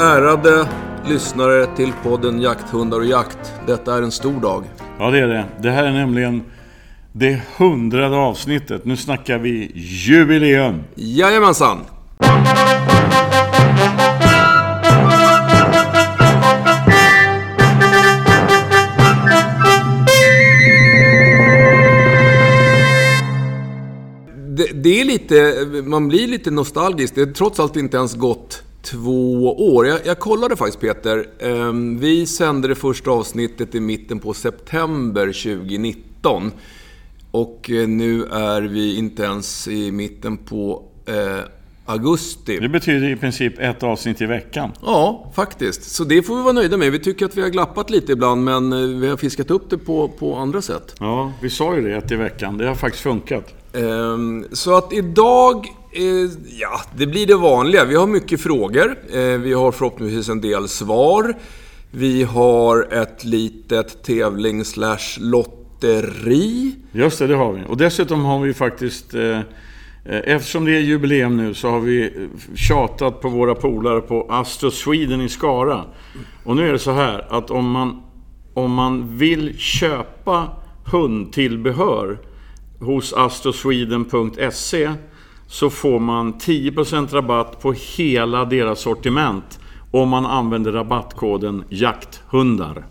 Ärade lyssnare till podden Jakthundar och jakt. Detta är en stor dag. Ja, det är det. Det här är nämligen det hundrade avsnittet. Nu snackar vi jubileum. Jajamensan! Det, det är lite, man blir lite nostalgisk. Det är trots allt inte ens gått två år. Jag, jag kollade faktiskt Peter. Ehm, Vi sände det första avsnittet i mitten på september 2019. Och eh, nu är vi inte ens i mitten på eh, augusti. Det betyder i princip ett avsnitt i veckan. Ja, faktiskt. Så det får vi vara nöjda med. Vi tycker att vi har glappat lite ibland, men eh, vi har fiskat upp det på, på andra sätt. Ja, vi sa ju det, ett i veckan. Det har faktiskt funkat. Ehm, Så att idag, Eh, ja, det blir det vanliga. Vi har mycket frågor. Eh, Vi har förhoppningsvis en del svar. Vi har ett litet tävling slash lotteri. Just det, det har vi. Och dessutom har vi faktiskt... Eh, eh eftersom det är jubileum nu så har vi eh, tjatat på våra polare på Astro Sweden i Skara. Och nu är det så här att om man, om man vill köpa hundtillbehör hos astrosweden.se så får man 10% rabatt på hela deras sortiment om man använder rabattkoden jakthundar.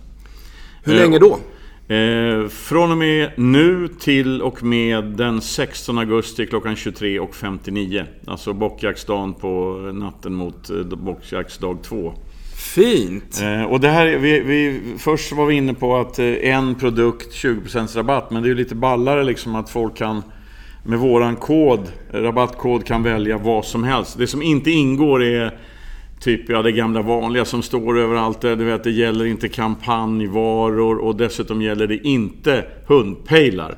Hur länge då? Eh, från och med nu till och med den 16 augusti klockan 23.59. Alltså bockjaktsdagen på natten mot eh, bockjaktsdag 2. Fint! Eh, och det här, vi, vi, först var vi inne på att eh, en produkt 20% rabatt, men det är ju lite ballare liksom att folk kan med våran kod, rabattkod kan välja vad som helst. Det som inte ingår är typ ja, det gamla vanliga som står överallt. Du vet, det gäller inte kampanjvaror och dessutom gäller det inte hundpejlar.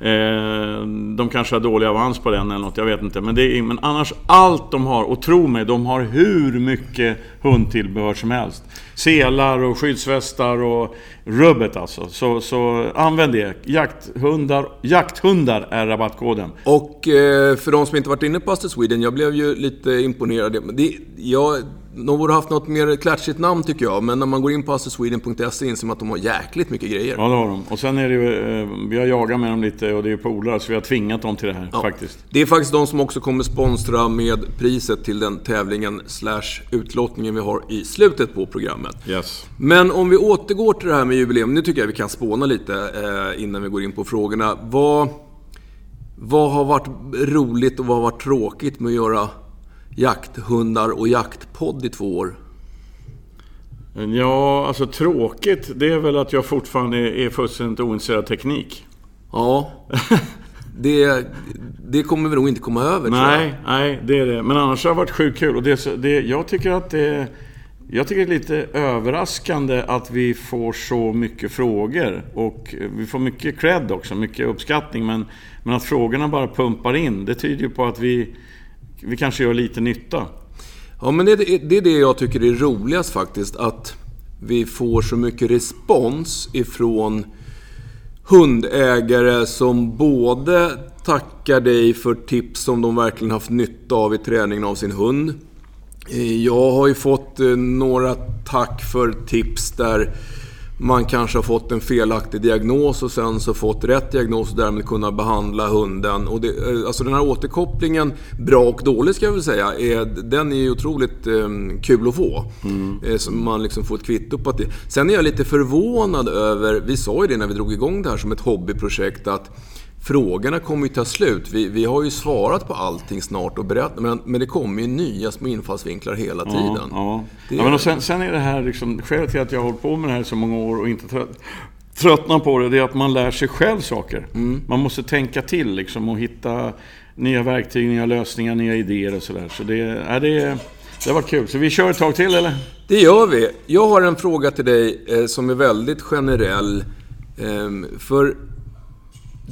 Eh, de kanske har dålig avans på den eller något, jag vet inte. Men, det är, men annars, allt de har, och tro mig, de har hur mycket hundtillbehör som helst. Selar och skyddsvästar och rubbet alltså. Så, så använd det. Jakthundar, jakthundar är rabattkoden. Och eh, för de som inte varit inne på Aster Sweden, jag blev ju lite imponerad. Det, jag, de borde haft något mer klatschigt namn tycker jag, men när man går in på astrosweden.se inser man att de har jäkligt mycket grejer. Ja, det har de. Och sen är det ju, eh, vi har jagat med dem lite och det är ju polare, så vi har tvingat dem till det här Ja. faktiskt. Det är faktiskt de som också kommer sponsra med priset till den tävlingen slash utlottningen vi har i slutet på programmet. Yes. Men om vi återgår till det här med jubileum. Nu tycker jag vi kan spåna lite eh, innan vi går in på frågorna. Vad, vad har varit roligt och vad har varit tråkigt med att göra jakthundar och jaktpodd i två år? Ja, alltså tråkigt, det är väl att jag fortfarande är, fullständigt ointresserad av teknik. Ja, det, det kommer vi nog inte komma över. Nej, nej, det är det. Men annars har det varit sjukt kul. Och det, det, jag tycker att det... Jag tycker det är lite överraskande att vi får så mycket frågor. Och vi får mycket cred också, mycket uppskattning. Men, men att frågorna bara pumpar in, det tyder ju på att vi, vi kanske gör lite nytta. Ja, men det, är- det är det jag tycker är roligast faktiskt. Att vi får så mycket respons ifrån hundägare som både tackar dig för tips som de verkligen haft nytta av i träningen av sin hund. Eh, jag har ju fått eh, några tack för tips där man kanske har fått en felaktig diagnos och sen så fått rätt diagnos och därmed kunna behandla hunden. Och det, eh, alltså den här återkopplingen, bra och dålig ska jag väl säga, är, den är ju otroligt eh, kul att få. Eh, så man liksom får ett kvitto på att det... Sen är jag lite förvånad över, vi sa ju det när vi drog igång det här som ett hobbyprojekt, att Frågorna kommer ju ta slut. Vi, vi har ju svarat på allting snart och berättat, men, men det kommer ju nya små infallsvinklar hela tiden. Ja, Det ja. men och sen, sen är det här liksom, skälet till att jag har hållit på med det här i så många år och inte trött, tröttnar på det, det är att man lär sig själv saker. Man måste tänka till liksom och hitta nya verktyg, nya lösningar, nya idéer och sådär. Så det, är det, det varit kul. Så vi kör ett tag till eller? Det gör vi. Jag har en fråga till dig eh, som är väldigt generell. Ehm, för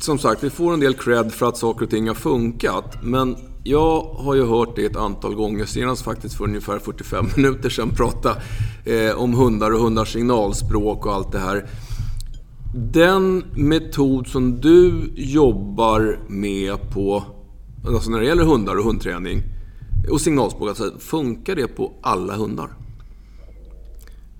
som sagt, vi får en del cred för att saker och ting har funkat. Men jag har ju hört det ett antal gånger, senast faktiskt för ungefär 45 minuter sedan, prata eh, om hundar och hundars signalspråk och allt det här. Den metod som du jobbar med på, alltså när det gäller hundar och hundträning och signalspråk, alltså, funkar det på alla hundar?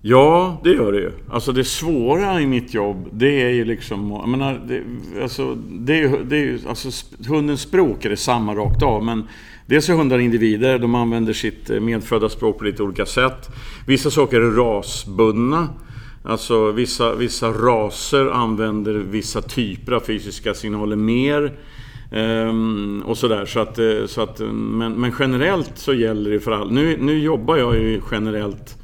Ja, det gör det ju. Alltså det svåra i mitt jobb, det är ju liksom... Jag menar, det, alltså, det är, det är ju... Alltså, hundens språk är det samma rakt av, men Dels är hundar individer, de använder sitt eh, medfödda språk på lite olika sätt. Vissa saker är rasbundna. Alltså vissa, vissa raser använder vissa typer av fysiska signaler mer. Um, och sådär. Så att, eh, så att, men, men generellt så gäller det för alla. Nu, nu jobbar jag ju generellt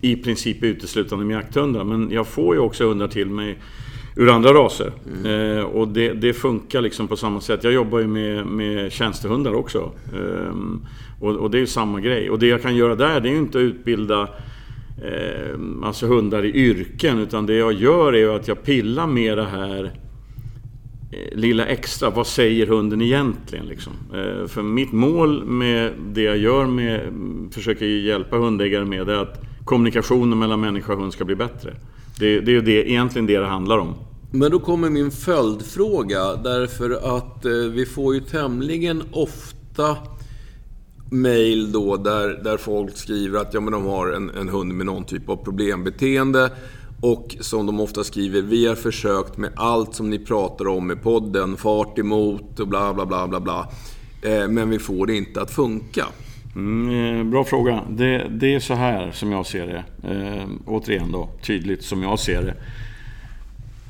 i princip uteslutande med jakthundar. Men jag får ju också hundar till mig ur andra raser. Mm. Eh, och det, det, funkar liksom på samma sätt. Jag jobbar ju med, med tjänstehundar också. Eh, och, och, det är ju samma grej. Och det jag kan göra där, det är ju inte att utbilda eh, alltså hundar i yrken. Utan det jag gör är ju att jag pillar med det här eh, lilla extra. Vad säger hunden egentligen? Liksom? Eh, för mitt mål med det jag gör med, försöker hjälpa hundägare med, det är att kommunikationen mellan människa och hund ska bli bättre. Det, det är ju det, egentligen det det handlar om. Men då kommer min följdfråga, därför att eh, vi får ju tämligen ofta mail då där, där folk skriver att ja, men de har en, en hund med någon typ av problembeteende. Och som de ofta skriver, vi har försökt med allt som ni pratar om i podden, fart emot och bla bla bla bla bla. Eh, men vi får det inte att funka. Mm, eh, bra fråga. Det, det, är så här som jag ser det. Eh, återigen då, tydligt som jag ser det.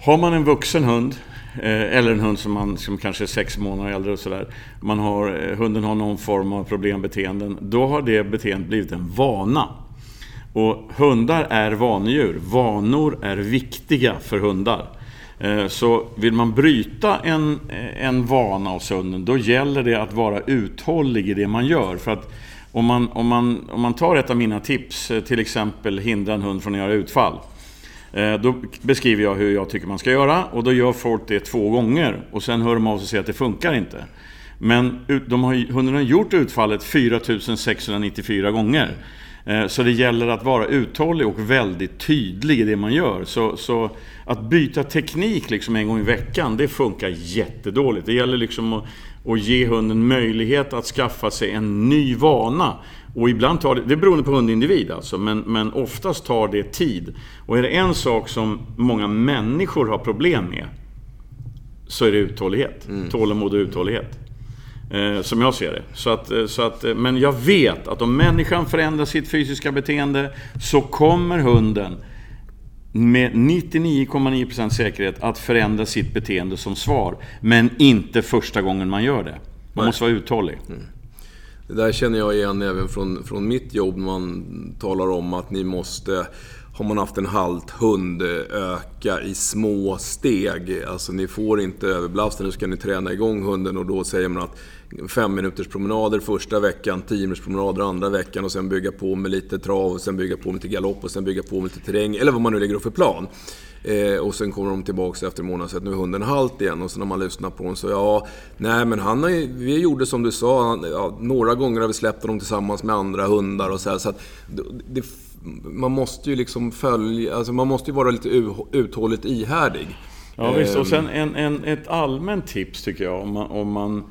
Har man en vuxen hund, eh, eller en hund som, man, som kanske är sex månader äldre och sådär. Man har, eh, hunden har någon form av problembeteenden. Då har det beteendet blivit en vana. Och hundar är vanedjur. Vanor är viktiga för hundar. Så vill man bryta en, en vana hos hunden, då gäller det att vara uthållig i det man gör. För att om man, om man, om man tar ett av mina tips, eh, till exempel hindra en hund från att göra utfall. Eh, då beskriver jag hur jag tycker man ska göra och då gör folk det två gånger och sen hör de av sig och säger att det funkar inte. Men de har, hunden har gjort utfallet 4694 gånger. Eh, så det gäller att vara uthållig och väldigt tydlig i det man gör. Så, så, att byta teknik liksom en gång i veckan, det funkar jättedåligt. Det gäller liksom att, att ge hunden möjlighet att skaffa sig en ny vana. Och ibland tar det, det är beroende på hundindivid alltså, men, men oftast tar det tid. Och är det en sak som många människor har problem med, så är det uthållighet. Mm. Tålamod och uthållighet. Eh, som jag ser det. Så att, eh, så att, eh, men jag vet att om människan förändrar sitt fysiska beteende så kommer hunden med 99,9% säkerhet att förändra sitt beteende som svar. Men inte första gången man gör det. Man Nej. måste vara uthållig. Mm. Det där känner jag igen även från, från mitt jobb. Man talar om att ni måste, har man haft en halt hund, öka i små steg. Alltså ni får inte överbelasta, nu ska ni träna igång hunden och då säger man att fem minuters promenader första veckan, tio minuters promenader andra veckan och sen bygga på med lite trav, och sen bygga på med lite galopp och sen bygga på med lite terräng, eller vad man nu lägger upp för plan. Eh, och sen kommer de tillbaka efter en månad och säger att nu är hunden halt igen. Och sen när man lyssnar på honom så ja, nej men han har, vi gjorde som du sa, ja, några gånger har vi släppt honom tillsammans med andra hundar och så här, Så att det, man måste ju liksom följa, alltså man måste ju vara lite uthålligt ihärdig. Ja visst, och sen en, en, ett allmänt tips tycker jag om man, om man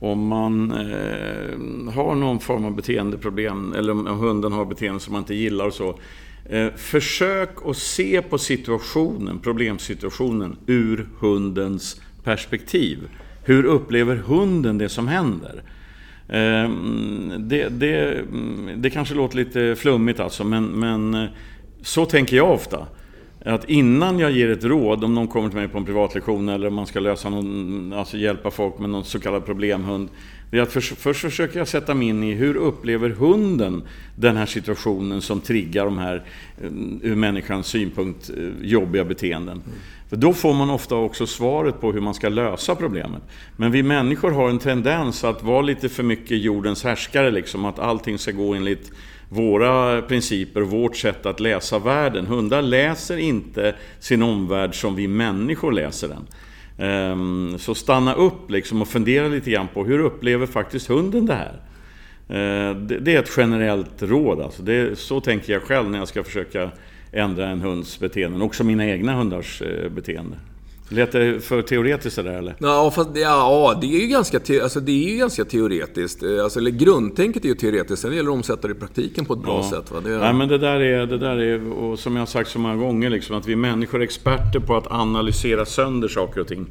om man eh, har någon form av beteendeproblem eller om hunden har beteende som man inte gillar och så. Eh, försök att se på situationen, problemsituationen, ur hundens perspektiv. Hur upplever hunden det som händer? Ehm, det, det, det kanske låter lite flummigt alltså, men, men eh, så tänker jag ofta. Att innan jag ger ett råd, om någon kommer till mig på en privatlektion eller om man ska lösa någon, alltså hjälpa folk med någon så kallad problemhund. Det är att först, först försöker jag sätta mig in i hur upplever hunden den här situationen som triggar de här, eh, ur människans synpunkt, eh, jobbiga beteenden. Mm. För då får man ofta också svaret på hur man ska lösa problemet. Men vi människor har en tendens att vara lite för mycket jordens härskare, liksom, att allting ska gå enligt våra principer, vårt sätt att läsa världen. Hundar läser inte sin omvärld som vi människor läser den. Ehm, så stanna upp liksom och fundera lite grann på hur upplever faktiskt hunden det här? Eh, det är ett generellt råd. Alltså. Det, så tänker jag själv när jag ska försöka ändra en hunds beteende, också mina egna hundars eh, beteende. Lät det för teoretiskt det där eller? Ja, fast, ja, det är ju ganska, te, alltså, det är ju ganska teoretiskt. Eh, alltså, eller grundtänket är ju teoretiskt, sen gäller det att omsätta det i praktiken på ett bra ja. sätt. Va? Det... Nej, men det där, är, det där är, och som jag har sagt så många gånger, liksom, att vi människor är experter på att analysera sönder saker och ting.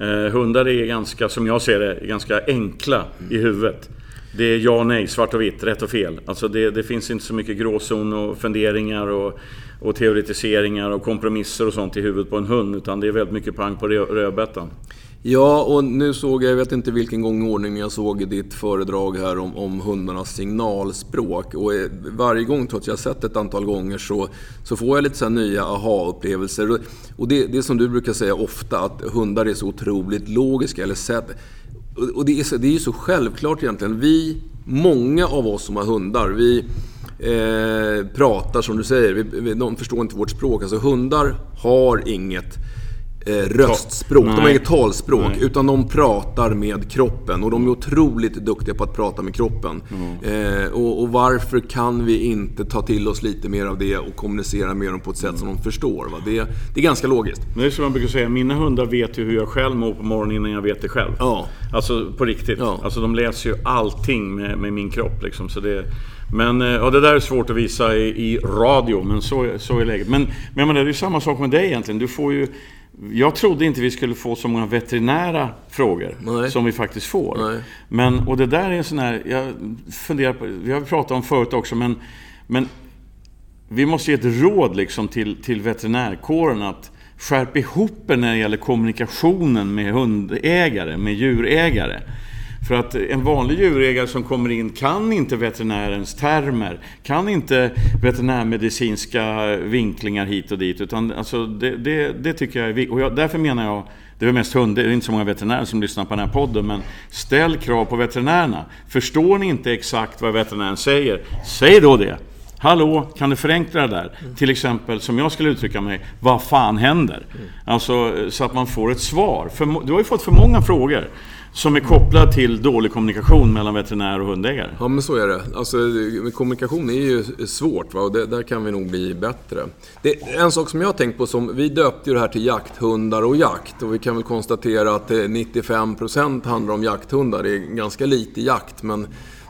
Mm. Eh, hundar är ganska, som jag ser det, ganska enkla mm. i huvudet. Det är ja och nej, svart och vitt, rätt och fel. Alltså det, det finns inte så mycket gråzon och funderingar och, och teoretiseringar och kompromisser och sånt i huvudet på en hund. Utan det är väldigt mycket pang på rödbetan. Ja, och nu såg jag, jag vet inte vilken gång i ordning jag såg ditt föredrag här om, om hundarnas signalspråk. Och eh, varje gång, trots att jag sett det ett antal gånger, så, så får jag lite så nya aha-upplevelser. Och det, det som du brukar säga ofta, att hundar är så otroligt logiska, eller sett och det är, så, det är ju så självklart egentligen. Vi, många av oss som har hundar, vi eh, pratar som du säger. Vi, vi, de förstår inte vårt språk. Alltså hundar har inget eh, röstspråk. Nej. De har inget talspråk. Nej. Utan de pratar med kroppen. Och de är otroligt duktiga på att prata med kroppen. Mm. Eh, och, och, varför kan vi inte ta till oss lite mer av det och kommunicera med dem på ett sätt mm. som de förstår? Det, det är ganska logiskt. Det är som man brukar säga, mina hundar vet ju hur jag själv mår på morgonen innan jag vet det själv. Ja. Alltså på riktigt. Ja. Alltså de läser ju allting med, med min kropp. Liksom. Så det, men eh, ja, det där är svårt att visa i, i radio, men så, så är läget. Men, men det är ju samma sak med dig egentligen. Du får ju jag trodde inte vi skulle få så många veterinära frågor Nej. som vi faktiskt får. Nej. Men, och det där är en sån här, jag funderar på, vi har pratat om förut också, men, men vi måste ge ett råd liksom till, till veterinärkåren att skärpa ihop er när det gäller kommunikationen med hundägare, med djurägare. För att en vanlig djurägare som kommer in kan inte veterinärens termer, kan inte veterinärmedicinska vinklingar hit och dit. Utan alltså det, det, det tycker jag är viktigt. Och jag, därför menar jag, det är mest hundar, det är inte så många veterinärer som lyssnar på den här podden, men ställ krav på veterinärerna. Förstår ni inte exakt vad veterinären säger, säg då det. Hallå, kan du förenkla det där? Mm. Till exempel, som jag skulle uttrycka mig, vad fan händer? Mm. Alltså, så att man får ett svar. För, du har ju fått för många frågor. Som är kopplad till dålig kommunikation mellan veterinär och hundägare? Ja, men så är det. Alltså, kommunikation är ju svårt va? och det, där kan vi nog bli bättre. Det, en sak som jag har tänkt på, som, vi döpte ju det här till jakthundar och jakt och vi kan väl konstatera att eh, 95% handlar om jakthundar. Det är ganska lite jakt, men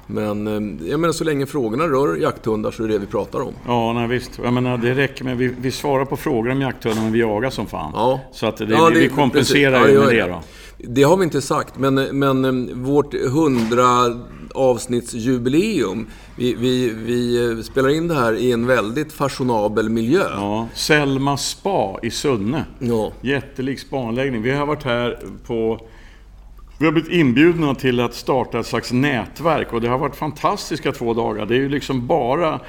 men eh, jag menar, så länge frågorna rör jakthundar så är det det vi pratar om. Ja, nej, visst. Jag menar, det räcker med... Vi, vi svarar på frågor om jakthundar, men vi jagar som fan. Ja. Så att det, ja, det, vi kompenserar ju med det då. Det har vi inte sagt, men, men eh, vårt 100 avsnittsjubileum. Vi, vi, vi eh, spelar in det här i en väldigt fashionabel miljö. Ja, Selma spa i Sunne. Ja. Jättelik spaanläggning. Vi har varit här på... Vi har blivit inbjudna till att starta ett slags nätverk och det har varit fantastiska två dagar. Det är ju liksom bara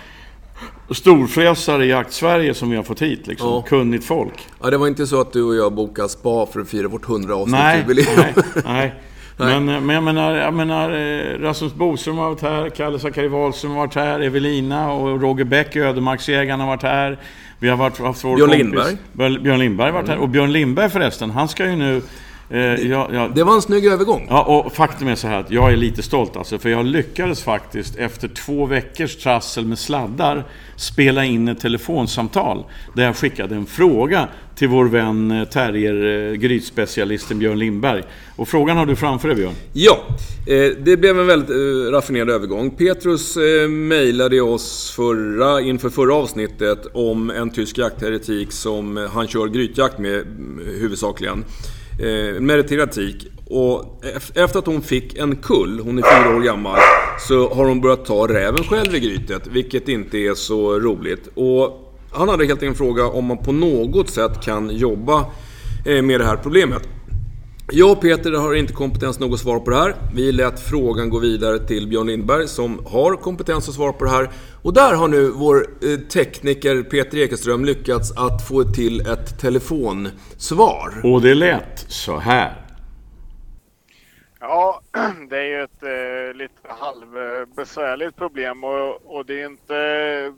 storfräsare i Jakt-Sverige som vi har fått hit. Liksom. Ja. Kunnigt folk. Ja, det var inte så att du och jag bokade spa för att fira vårt 100 avsnittsjubileum. Nej, nej, nej. Men, men jag menar, jag menar eh, Rasmus Boström har varit här, Kalle Zackari Wahlström har varit här, Evelina och Roger Bäck, Ödemarksjägarna har varit här. Vi har varit, haft vår Björn Lindberg. Björn Lindberg har varit här. Och Björn Lindberg förresten, han ska ju nu Eh, ja, ja. Det var en snygg övergång. Ja, och faktum är så här att jag är lite stolt alltså. För jag lyckades faktiskt efter två veckors trassel med sladdar spela in ett telefonsamtal. Där jag skickade en fråga till vår vän eh, terrier-grytspecialisten Björn Lindberg. Och frågan har du framför dig Björn. Ja, eh, det blev en väldigt raffinerad övergång. Petrus mejlade oss förra, inför förra avsnittet om en tysk jaktheretik som han kör grytjakt med huvudsakligen eh, meriterad tik. Och efter att hon fick en kull, hon är fyra år gammal, så har hon börjat ta räven själv i grytet, vilket inte är så roligt. Och han hade helt enkelt en fråga om man på något sätt kan jobba eh, med det här problemet. Jag och Peter har inte kompetens nog att svara på det här. Vi lät frågan gå vidare till Björn Lindberg som har kompetens att svara på det här. Och där har nu vår eh, tekniker Peter Ekeström lyckats att få till ett telefonsvar. Och det lät så här. Ja, det är ju ett eh, lite halvbesvärligt problem och, och det är inte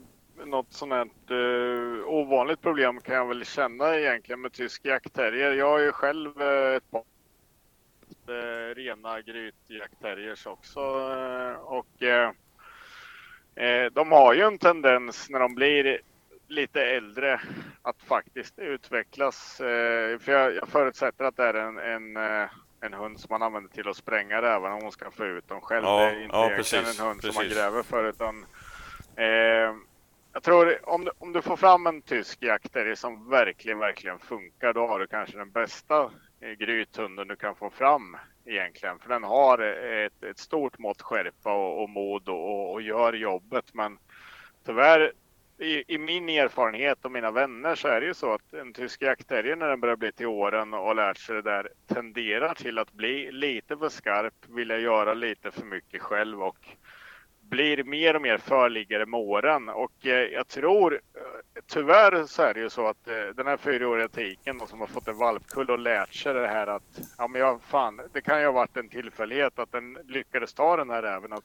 något sånt här eh, ovanligt problem kan jag väl känna egentligen med tysk jaktterrier. Jag har ju själv eh, ett par eh, rena grytjaktterriers också. Eh, och eh, de har ju en tendens när de blir lite äldre att faktiskt utvecklas. Eh, för jag, jag förutsätter att det är en, en, en hund som man använder till att spränga räven om hon ska få ut dem själv. Ja, det är inte ja, egentligen precis, en hund precis. som man gräver för. Utan, eh, jag tror om du, om du får fram en tysk jaktterrier som verkligen, verkligen funkar, då har du kanske den bästa Eh, grythunden du kan få fram egentligen. För den har eh, ett, ett stort mått skärpa och, och mod och, och, och gör jobbet. Men tyvärr, i, i min erfarenhet och mina vänner så är det ju så att en tysk jaktterrier när den börjar bli till åren och lärt sig det där tenderar till att bli lite för skarp, vilja göra lite för mycket själv och blir mer och mer förliggare med åren. Och eh, jag tror, eh, tyvärr så är det ju så att eh, den här fyraåriga tiken då, som har fått en valpkull och lärt sig det här att, ja men jag, fan, det kan ju ha varit en tillfällighet att den lyckades ta den här även att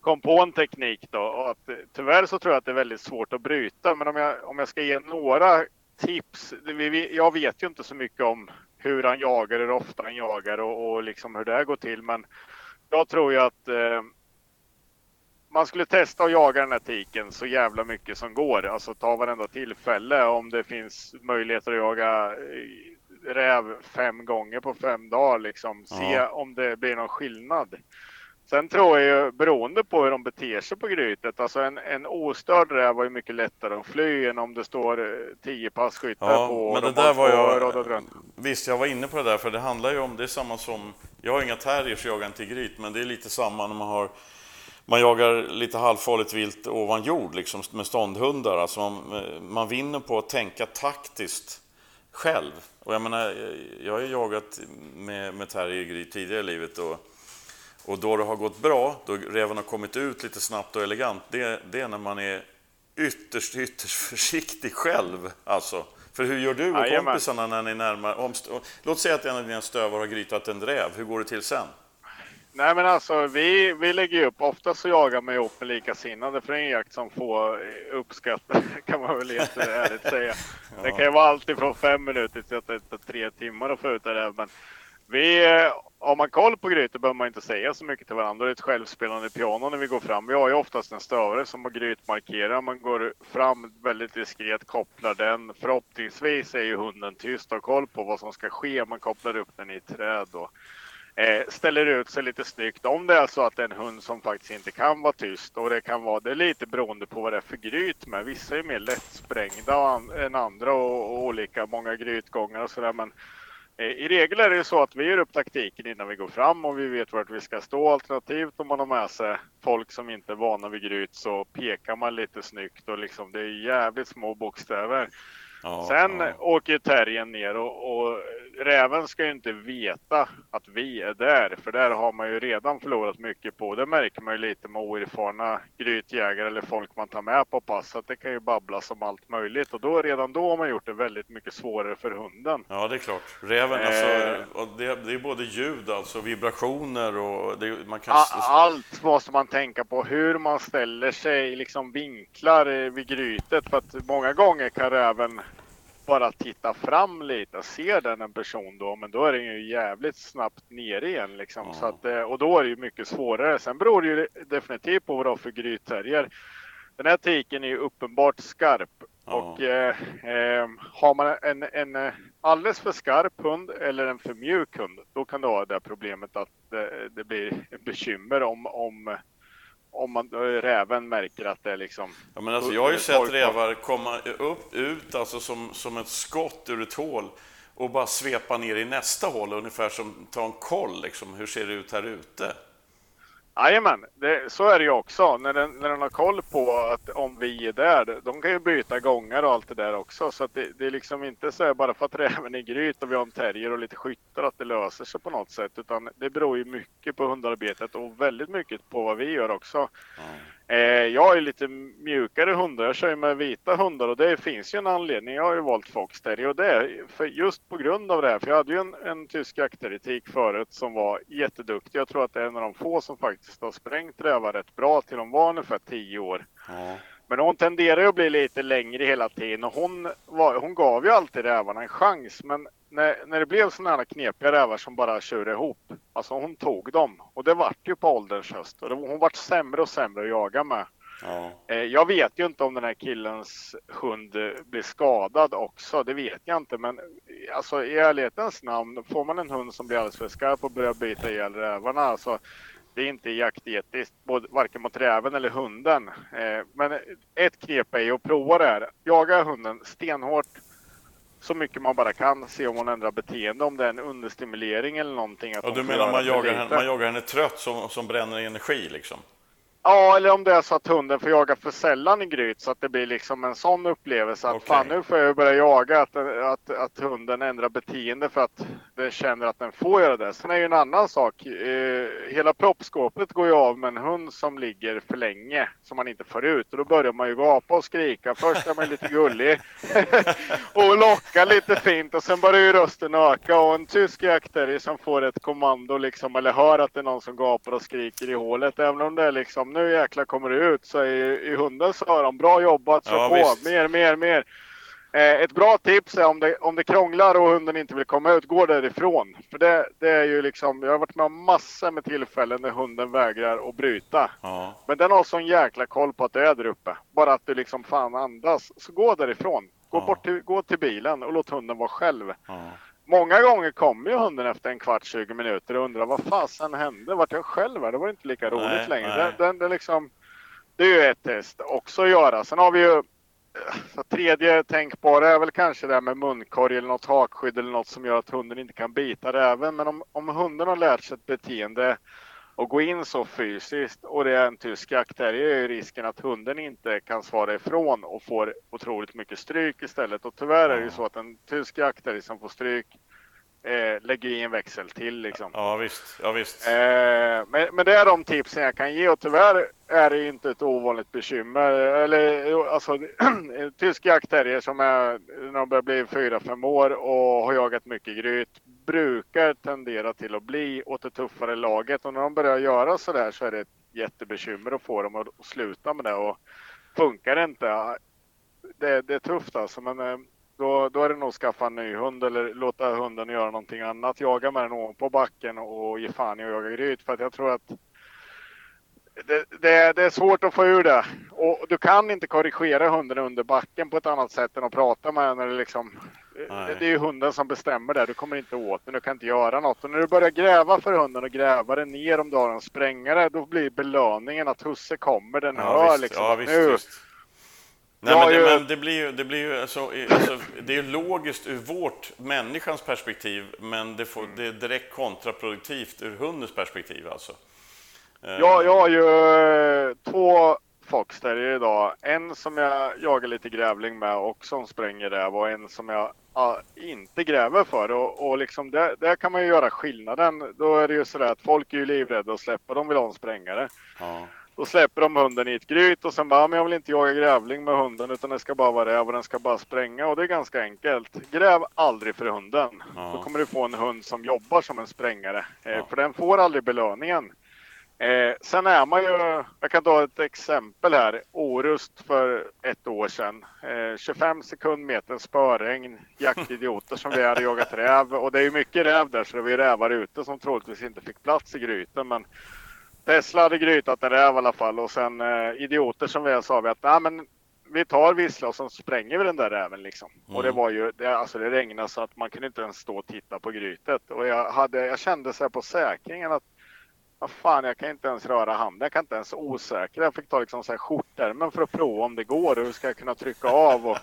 kom på en teknik då och att eh, tyvärr så tror jag att det är väldigt svårt att bryta. Men om jag, om jag ska ge några tips. vi- vi- Jag vet ju inte så mycket om hur han jagar, hur ofta han jagar och, och liksom hur det här går till. Men jag tror ju att eh, man skulle testa att jaga den här tiken så jävla mycket som går. Alltså ta varenda tillfälle om det finns möjligheter att jaga eh, räv fem gånger på fem dagar. Liksom. Se Ja. om det blir någon skillnad. Sen tror jag ju beroende på hur de beter sig på grytet. Alltså en, en ostörd räv var ju mycket lättare att fly än om det står eh, tio passkyttar Ja, på. men det där var jag... Visst, jag var inne på det där, för det handlar ju om... Det är samma som... Jag har inga terriers, jag jagar inte gryt, men det är lite samma när man har... Man jagar lite halvfarligt vilt ovan jord, liksom med ståndhundar. Alltså man, man vinner på att tänka taktiskt själv. Och jag menar, jag har ju jagat med, med terrier i gryt tidigare i livet och, och då det har gått bra, då räven har kommit ut lite snabbt och elegant, det, det är när man är ytterst, ytterst försiktig själv. Alltså. För hur gör du och Jajamän. kompisarna när ni närmar... Om, låt säga att en av dina stövare har grytat en räv, hur går det till sen? Nej men alltså vi, vi lägger ju upp, ofta så jagar man ihop med likasinnade för det är en jakt som får eh, uppskatta kan man väl helt ärligt säga. Det kan ju vara allt ifrån fem minuter till att det tar tre timmar att få ut det där. Men vi, eh, har man koll på grytor behöver man inte säga så mycket till varandra. Det är ett självspelande piano när vi går fram. Vi har ju oftast en stövare som har grytmarkerar. Man går fram väldigt diskret, kopplar den. Förhoppningsvis är ju hunden tyst och har koll på vad som ska ske. Man kopplar upp den i ett träd och ställer ut sig lite snyggt. Om det är så att det är en hund som faktiskt inte kan vara tyst och det kan vara det lite beroende på vad det är för gryt med. Vissa är mer lättsprängda än andra och, och olika många grytgångar och sådär. Men eh, i regel är det ju så att vi gör upp taktiken innan vi går fram och vi vet vart vi ska stå. Alternativt om man har med sig folk som inte är vana vid gryt så pekar man lite snyggt och liksom det är jävligt små bokstäver. Ja, Sen ja. åker ju terriern ner och, och räven ska ju inte veta att vi är där. För där har man ju redan förlorat mycket på. Det märker man ju lite med oerfarna grytjägare eller folk man tar med på pass. Att det kan ju babblas om allt möjligt. Och då redan då har man gjort det väldigt mycket svårare för hunden. Ja, det är klart. Räven, Eh. alltså, det, det är både ljud, alltså vibrationer och det, man kan... Allt måste man tänka på. Hur man ställer sig, liksom vinklar eh, vid grytet. För att många gånger kan räven bara titta fram lite och ser den en person då, men då är den ju jävligt snabbt ner igen liksom. Ja. Så att, eh, och då är det ju mycket svårare. Sen beror det ju definitivt på vad du har för grytterrier. Den här tiken är ju uppenbart skarp Ja. och eh, eh, har man en, en eh, alldeles för skarp hund eller en för mjuk hund, då kan det ha det problemet att det, det blir bekymmer om, om, om man, räven märker att det är liksom Ja, men alltså, jag har ju sett rävar komma upp, ut alltså som, som ett skott ur ett hål och bara svepa ner i nästa hål, ungefär som ta en koll, liksom. hur ser det ut här ute? Jajamän, så är det ju också. När den, när den har koll på att om vi är där, de kan ju byta gångar och allt det där också. Så att det, det är liksom inte så här bara för att räven är gryt och vi har en terrier och lite skyttar att det löser sig på något sätt. Utan det beror ju mycket på hundarbetet och väldigt mycket på vad vi gör också. Mm jag är lite mjukare hundar. Jag kör ju med vita hundar och det finns ju en anledning. Jag har ju valt Fox Terrier och det är för just på grund av det här. För jag hade ju en, en tysk jakteritik förut som var jätteduktig. Jag tror att det är en av de få som faktiskt har sprängt rävar rätt bra till de var ungefär 10 år. Ja. Men hon tenderar ju att bli lite längre hela tiden och hon, var, hon gav ju alltid rävarna en chans. Men när, när det blev sådana här knepiga rävar som bara körde ihop, alltså hon tog dem. Och det vart ju på ålderns höst. Och det, hon vart sämre och sämre att jaga med. Ja. Eh, jag vet ju inte om den här killens hund blir skadad också. Det vet jag inte. Men alltså, i ärlighetens namn, får man en hund som blir alldeles för skarp och börjar bita ihjäl rävarna. Alltså, det är inte jaktetiskt, varken mot räven eller hunden. Eh, men ett knep är ju att prova det här. Jaga hunden stenhårt så mycket man bara kan. Se om hon ändrar beteende, om det är en understimulering eller någonting. Att och du menar man jagar, henne, man jagar henne trött som, som bränner energi liksom? Ja, eller om det är så att hunden får jaga för sällan i gryt så att det blir liksom en sån upplevelse att okay. fan nu får jag börja jaga, att, att, att hunden ändrar beteende för att den känner att den får göra det. Sen är det ju en annan sak. Eh, hela proppskåpet går ju av med en hund som ligger för länge som man inte får ut och då börjar man ju gapa och skrika. Först är man lite gullig och locka lite fint och sen börjar ju rösten öka och en tysk jaktare som får ett kommando liksom eller hör att det är någon som gapar och skriker i hålet även om det är liksom nu jäklar kommer det ut så är i hundens öron bra jobbat, så ja, på, visst. mer, mer, mer. Eh, ett bra tips är om det, om det krånglar och hunden inte vill komma ut, gå därifrån. För det, det är ju liksom, jag har varit med om massor med tillfällen när hunden vägrar att bryta. Ja. Men den har sån jäkla koll på att det är där uppe. Bara att du liksom fan andas, så gå därifrån. Gå, ja. bort till, gå till bilen och låt hunden vara själv. Ja. Många gånger kommer ju hunden efter en kvart, 20 minuter och undrar vad fasen hände? Vart jag själv här? Det var inte lika roligt nej, längre. Nej. Den, den, liksom, det är ju ett test också att göra. Sen har vi ju så tredje tänkbara är väl kanske det här med munkorg eller något hakskydd eller något som gör att hunden inte kan bita räven. Men om, om hunden har lärt sig ett beteende och gå in så fysiskt. Och det är en tysk jaktterrier är ju risken att hunden inte kan svara ifrån och får otroligt mycket stryk istället. Och tyvärr är det ju så att en tysk jaktterrier som får stryk eh, lägger i en växel till liksom. Ja visst, ja visst. Eh, men, men det är de tipsen jag kan ge och tyvärr är det inte ett ovanligt bekymmer. Eller alltså tysk jaktterrier som är när de börjar bli fyra fem år och har jagat mycket gryt brukar tendera till att bli åt det tuffare laget och när de börjar göra så där så är det ett jättebekymmer att få dem att sluta med det och funkar det inte det, det är tufft alltså men eh, då, då är det nog att skaffa en ny hund eller låta hunden göra någonting annat. Jaga med den ovanpå backen och ge fan i att jaga gryt. För att jag tror att det, det, det, är svårt att få ur det. Och du kan inte korrigera hunden under backen på ett annat sätt än att prata med den. Eller liksom, det är ju hunden som bestämmer det. Du kommer inte åt den. Du kan inte göra något. Och när du börjar gräva för hunden och gräva den ner om du har en sprängare. Då blir belöningen att husse kommer. Den ja, hör visst. liksom. Ja, visst, nu, visst. Nej, men, det, men det, blir ju, det blir ju alltså, alltså, det är logiskt ur vårt, människans perspektiv, men det, får, det är direkt kontraproduktivt ur hundens perspektiv alltså. Ja, jag har ju eh, två foxterrier idag. En som jag jagar lite grävling med och som spränger räv och en som jag ja, inte gräver för. Och, och liksom där, där, kan man ju göra skillnaden. Då är det ju sådär att folk är ju livrädda att släppa, de vill ha en sprängare. Ja. Då släpper de hunden i ett gryt och sen bara, men jag vill inte jaga grävling med hunden utan det ska bara vara räv och den ska bara spränga och det är ganska enkelt. Gräv aldrig för hunden. Ja. Då kommer du få en hund som jobbar som en sprängare. Eh, ja. För den får aldrig belöningen. Eh, sen är man ju, jag kan ta ett exempel här, Orust för ett år sedan. Eh, 25 sekundmeter spöregn, jaktidioter som vi hade jagat räv och det är ju mycket räv där så det var ju rävar ute som troligtvis inte fick plats i gryten men Tesla hade grytat en räv i alla fall och sen eh, idioter som vi sa vi att men vi tar vissla och så spränger vi den där räven liksom. Mm. Och det var ju, det, alltså det regnade så att man kunde inte ens stå och titta på grytet. Och jag, hade, jag kände så här på säkringen att vad fan, jag kan inte ens röra handen. Jag kan inte ens osäkra. Jag fick ta liksom så här skjortärmen för att prova om det går och hur ska jag kunna trycka av. Och,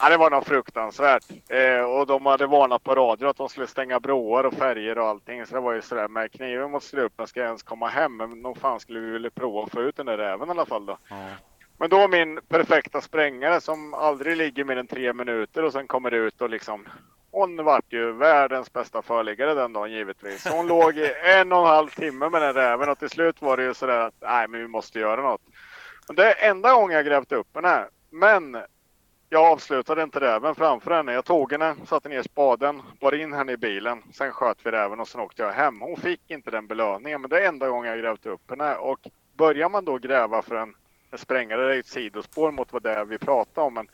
ja, det var nog fruktansvärt. Eh, och de hade varnat på radio att de skulle stänga broar och färger och allting. Så det var ju sådär med kniven mot strupen ska jag ens komma hem. Men nog fan skulle vi vilja prova att få ut den där räven i alla fall då. Mm. Men då min perfekta sprängare som aldrig ligger mer än tre minuter och sen kommer ut och liksom hon vart ju världens bästa förliggare den dagen givetvis. Hon låg i en och en halv timme med den räven och till slut var det ju sådär att nej men vi måste göra något. Och det är enda gången jag grävt upp henne. Men jag avslutade inte räven framför henne. Jag tog henne, satte ner spaden, bar in henne i bilen. Sen sköt vi räven och sen åkte jag hem. Hon fick inte den belöningen men det är enda gången jag grävt upp henne. Och börjar man då gräva för en, en sprängare, det är ett sidospår mot vad det är vi pratar om. Men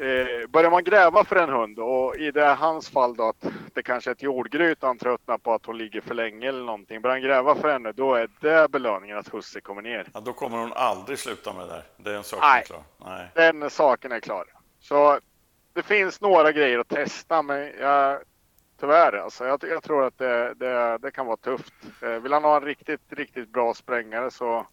eh, börjar man gräva för en hund och i det hans fall då att det kanske är ett jordgryt han tröttnar på att hon ligger för länge eller någonting. Börjar han gräva för henne då är det belöningen att husse kommer ner. Ja, då kommer hon aldrig sluta med det där. Det är en sak Nej. är klar. Nej. Den saken är klar. Så det finns några grejer att testa men jag, tyvärr alltså. Jag, jag tror att det, det, det kan vara tufft. Eh, Vill han ha en riktigt, riktigt bra sprängare så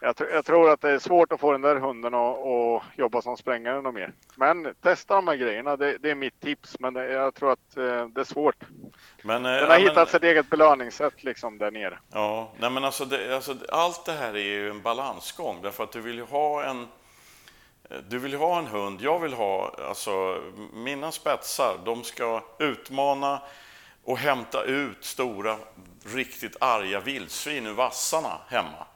jag, tr- jag tror att det är svårt att få den där hunden att, att jobba som sprängare något mer. Men testa de här grejerna, det, det är mitt tips. Men det, jag tror att eh, det är svårt. Men, eh, Den ja, har men- hittat sitt eget belöningssätt liksom där nere. Ja, nej men alltså, det, alltså allt det här är ju en balansgång därför att du vill ju ha en eh, du vill ha en hund, jag vill ha, alltså mina spetsar, de ska utmana och hämta ut stora, riktigt arga vildsvin ur vassarna hemma.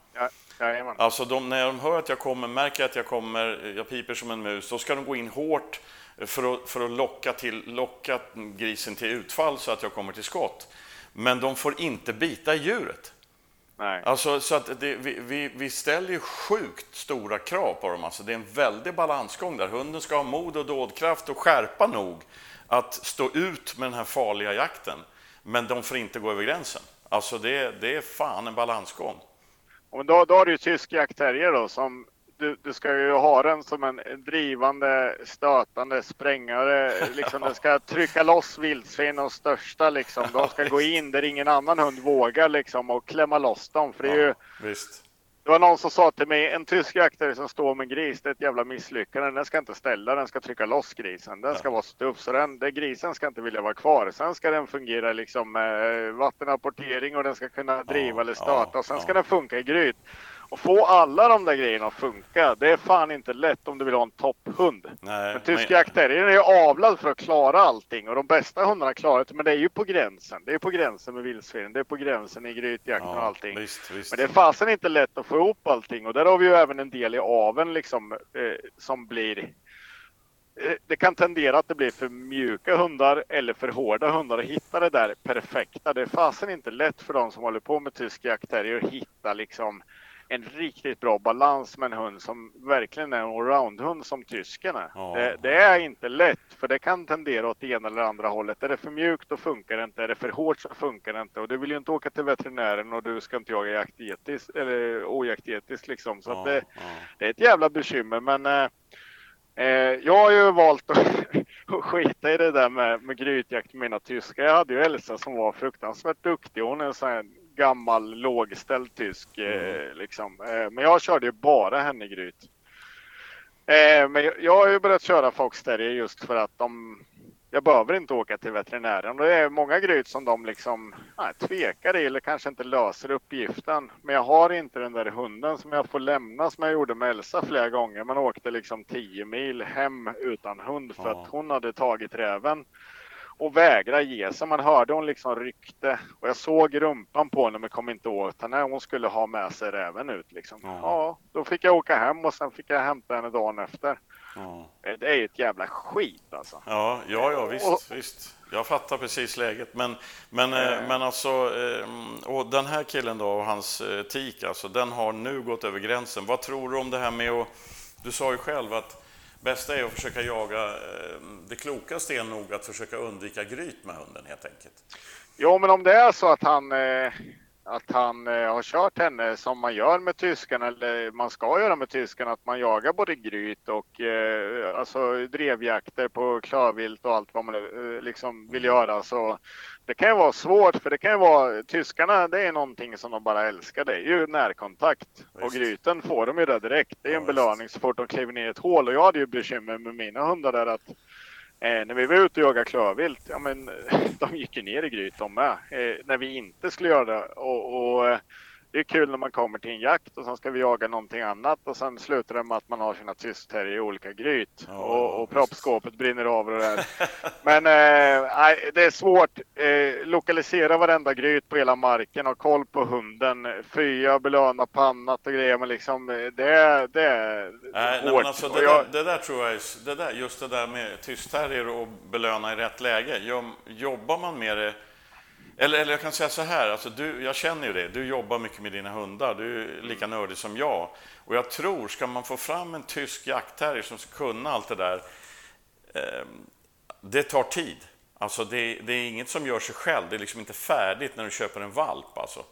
Ja, jajamän. Alltså de, när de hör att jag kommer, märker att jag kommer, jag piper som en mus, då ska de gå in hårt för att, för att locka, till, locka grisen till utfall så att jag kommer till skott. Men de får inte bita i djuret. Nej. Alltså, så att det, vi, vi, vi ställer ju sjukt stora krav på dem. Alltså, det är en väldig balansgång där. Hunden ska ha mod och dådkraft och skärpa nog att stå ut med den här farliga jakten. Men de får inte gå över gränsen. Alltså det, det är fan en balansgång. Och då, då har du ju tysk jaktterrier då som du, du ska ju ha den som en drivande, stötande sprängare. Liksom, den ska trycka loss vildsvin och största liksom. De ska gå in där ingen annan hund vågar liksom och klämma loss dem. För det är ju, Visst. Det var någon som sa till mig, en tysk jaktare som står med gris, det är ett jävla misslyckande. Den ska inte ställa, den ska trycka loss grisen. Den ska vara stuff, så den, det, grisen ska inte vilja vara kvar. Sen ska den fungera liksom med vattenapportering och den ska kunna driva eller stöta. ja, och sen ska ja. den funka i gryt. Och få alla de där grejerna att funka, det är fan inte lätt om du vill ha en topphund. Nej, Men tysk men- jaktterrier är ju avlad för att klara allting och de bästa hundarna klarar det, men det är ju på gränsen. Det är på gränsen med vildsvin, det är på gränsen i grytjakten och allting. Visst, visst. Men det är fasen inte lätt att få ihop allting och där har vi ju även en del i aven liksom eh, som blir eh, det kan tendera att det blir för mjuka hundar eller för hårda hundar att hitta det där perfekta. Det är fasen inte lätt för de som håller på med tysk jaktterrier att hitta liksom en riktigt bra balans med en hund som verkligen är en allround-hund som tysken är. Ja. Det, det är inte lätt för det kan tendera åt det ena eller andra hållet. Är det för mjukt då funkar det inte. Är det för hårt så funkar det inte. Och du vill ju inte åka till veterinären och du ska inte jaga jaktetiskt eller ojaktetiskt liksom. Så Ja, det, ja. det är ett jävla bekymmer men eh, eh, jag har ju valt att, att skita i det där med, med grytjakt med mina tyskar. Jag hade ju Elsa som var fruktansvärt duktig. Hon är en sån här gammal lågställd tysk eh, liksom. Eh, men jag körde ju bara henne i gryt. Eh, men jag, jag har ju börjat köra Fox Terrier just för att de jag behöver inte åka till veterinären. Det är många gryt som de liksom nej, tvekar i eller kanske inte löser uppgiften. Men jag har inte den där hunden som jag får lämna som jag gjorde med Elsa flera gånger. Man åkte liksom 10 mil hem utan hund för Ja. att hon hade tagit räven och vägrade ge sig. Man hörde hon liksom ryckte och jag såg rumpan på henne men kom inte åt henne. Hon skulle ha med sig räven ut liksom. Ja. Ja, då fick jag åka hem och sen fick jag hämta henne dagen efter. Ja. Det är ju ett jävla skit alltså. Ja, ja, ja visst, Och- visst. Jag fattar precis läget. Men, men, eh, men alltså, och den här killen då och hans tik, alltså, den har nu gått över gränsen. Vad tror du om det här med att... Du sa ju själv att bästa är att försöka jaga... Eh, det klokaste är nog att försöka undvika gryt med hunden helt enkelt. Jo, men om det är så att han, eh, att han eh, har kört henne som man gör med tyskarna, eller man ska göra med tyskarna, att man jagar både gryt och eh, alltså drevjakter på klövvilt och allt vad man eh, liksom vill göra. Så det kan ju vara svårt, för det kan ju vara, tyskarna det är någonting som de bara älskar, det är ju närkontakt. Och Visst. gryten får de ju där direkt. Det är en belöning så fort de kliver ner i ett hål. Och jag hade ju bekymmer med mina hundar där att Eh, när vi var ute och jagade klövvilt, ja men eh, de gick ju ner i gryt de med. Eh, när vi inte skulle göra det. Och, och eh, det är kul när man kommer till en jakt och sen ska vi jaga någonting annat och sen slutar det med att man har sina tystterrier i olika gryt. Ja, och, och proppskåpet brinner av och det där. Men eh, det är svårt. Eh, lokalisera varenda gryt på hela marken, ha koll på hunden, fya, belöna på annat och grejer. Men liksom eh, det, det är Nej, nej, hårt. men alltså, det, jag- där, det där tror jag är, det där, just det där med tystterrier och belöna i rätt läge. Jobbar man med det, eller, eller jag kan säga så här, alltså du, jag känner ju det, du jobbar mycket med dina hundar, du är lika nördig som jag. Och jag tror, ska man få fram en tysk jaktterrier som ska kunna allt det där, eh, det tar tid. Alltså det, det, är inget som gör sig själv. Det är liksom inte färdigt när du köper en valp alltså.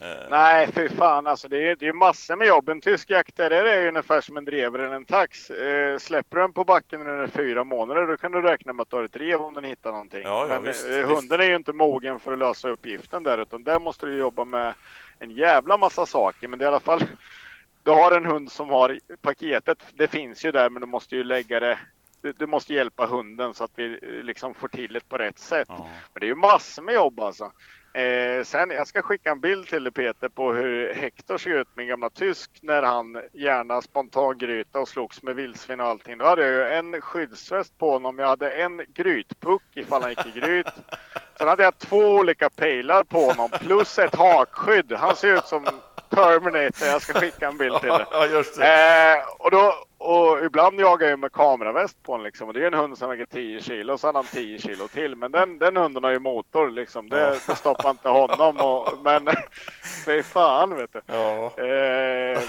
Eh. Nej, fy fan alltså. Det är, är massor med jobb. En tysk jaktare är ju ungefär som en drever eller en tax. Eh, släpper du den på backen under fyra månader, då kan du räkna med att du har ett rev om den hittar någonting. Ja, ja, Men visst, eh, hunden är ju inte mogen för att lösa uppgiften där, utan där måste du jobba med en jävla massa saker. Men det är i alla fall, du har en hund som har paketet. Det finns ju där, men du måste ju lägga det du, måste hjälpa hunden så att vi liksom får till det på rätt sätt. Ja. Men det är ju massor med jobb alltså. Eh, sen, jag ska skicka en bild till dig Peter på hur Hector såg ut, min gamla tysk, när han gärna spontangryta och slogs med vildsvin och allting. Då hade jag ju en skyddsväst på honom. Jag hade en grytpuck ifall han gick i gryt. Sen hade jag två olika pejlar på honom plus ett hakskydd. Han ser ut som Terminator. Jag ska skicka en bild till dig. Ja. Eh, och, då, och ibland jagar jag med kameraväst på honom liksom. Och det är en hund som väger 10 kilo och så har han 10 kilo till. Men den, den hunden har ju motor liksom. Det, det stoppar inte honom. Och, men fy fan vet du. Ja. Eh,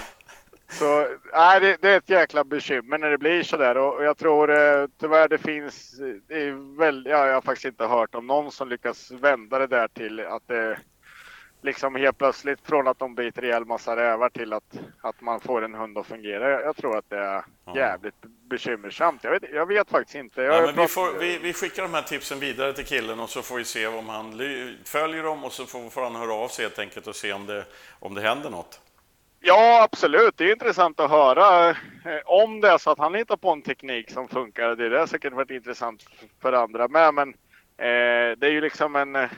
så nej, det, det, är ett jäkla bekymmer när det blir så där och, och jag tror eh, tyvärr det finns, det väl, ja, jag har faktiskt inte hört om någon som lyckas vända det där till att det liksom helt plötsligt från att de biter ihjäl massa rävar till att, att man får en hund att fungera. Jag, jag tror att det är jävligt bekymmersamt. Jag vet, jag vet faktiskt inte. Ja, men vi, får, vi, vi, skickar de här tipsen vidare till killen och så får vi se om han följer dem och så får, får han höra av sig helt enkelt och se om det, om det händer något. Ja, absolut. Det är intressant att höra eh, om det är så att han hittar på en teknik som funkar. Det är säkert varit intressant för andra med, men eh, det är ju liksom en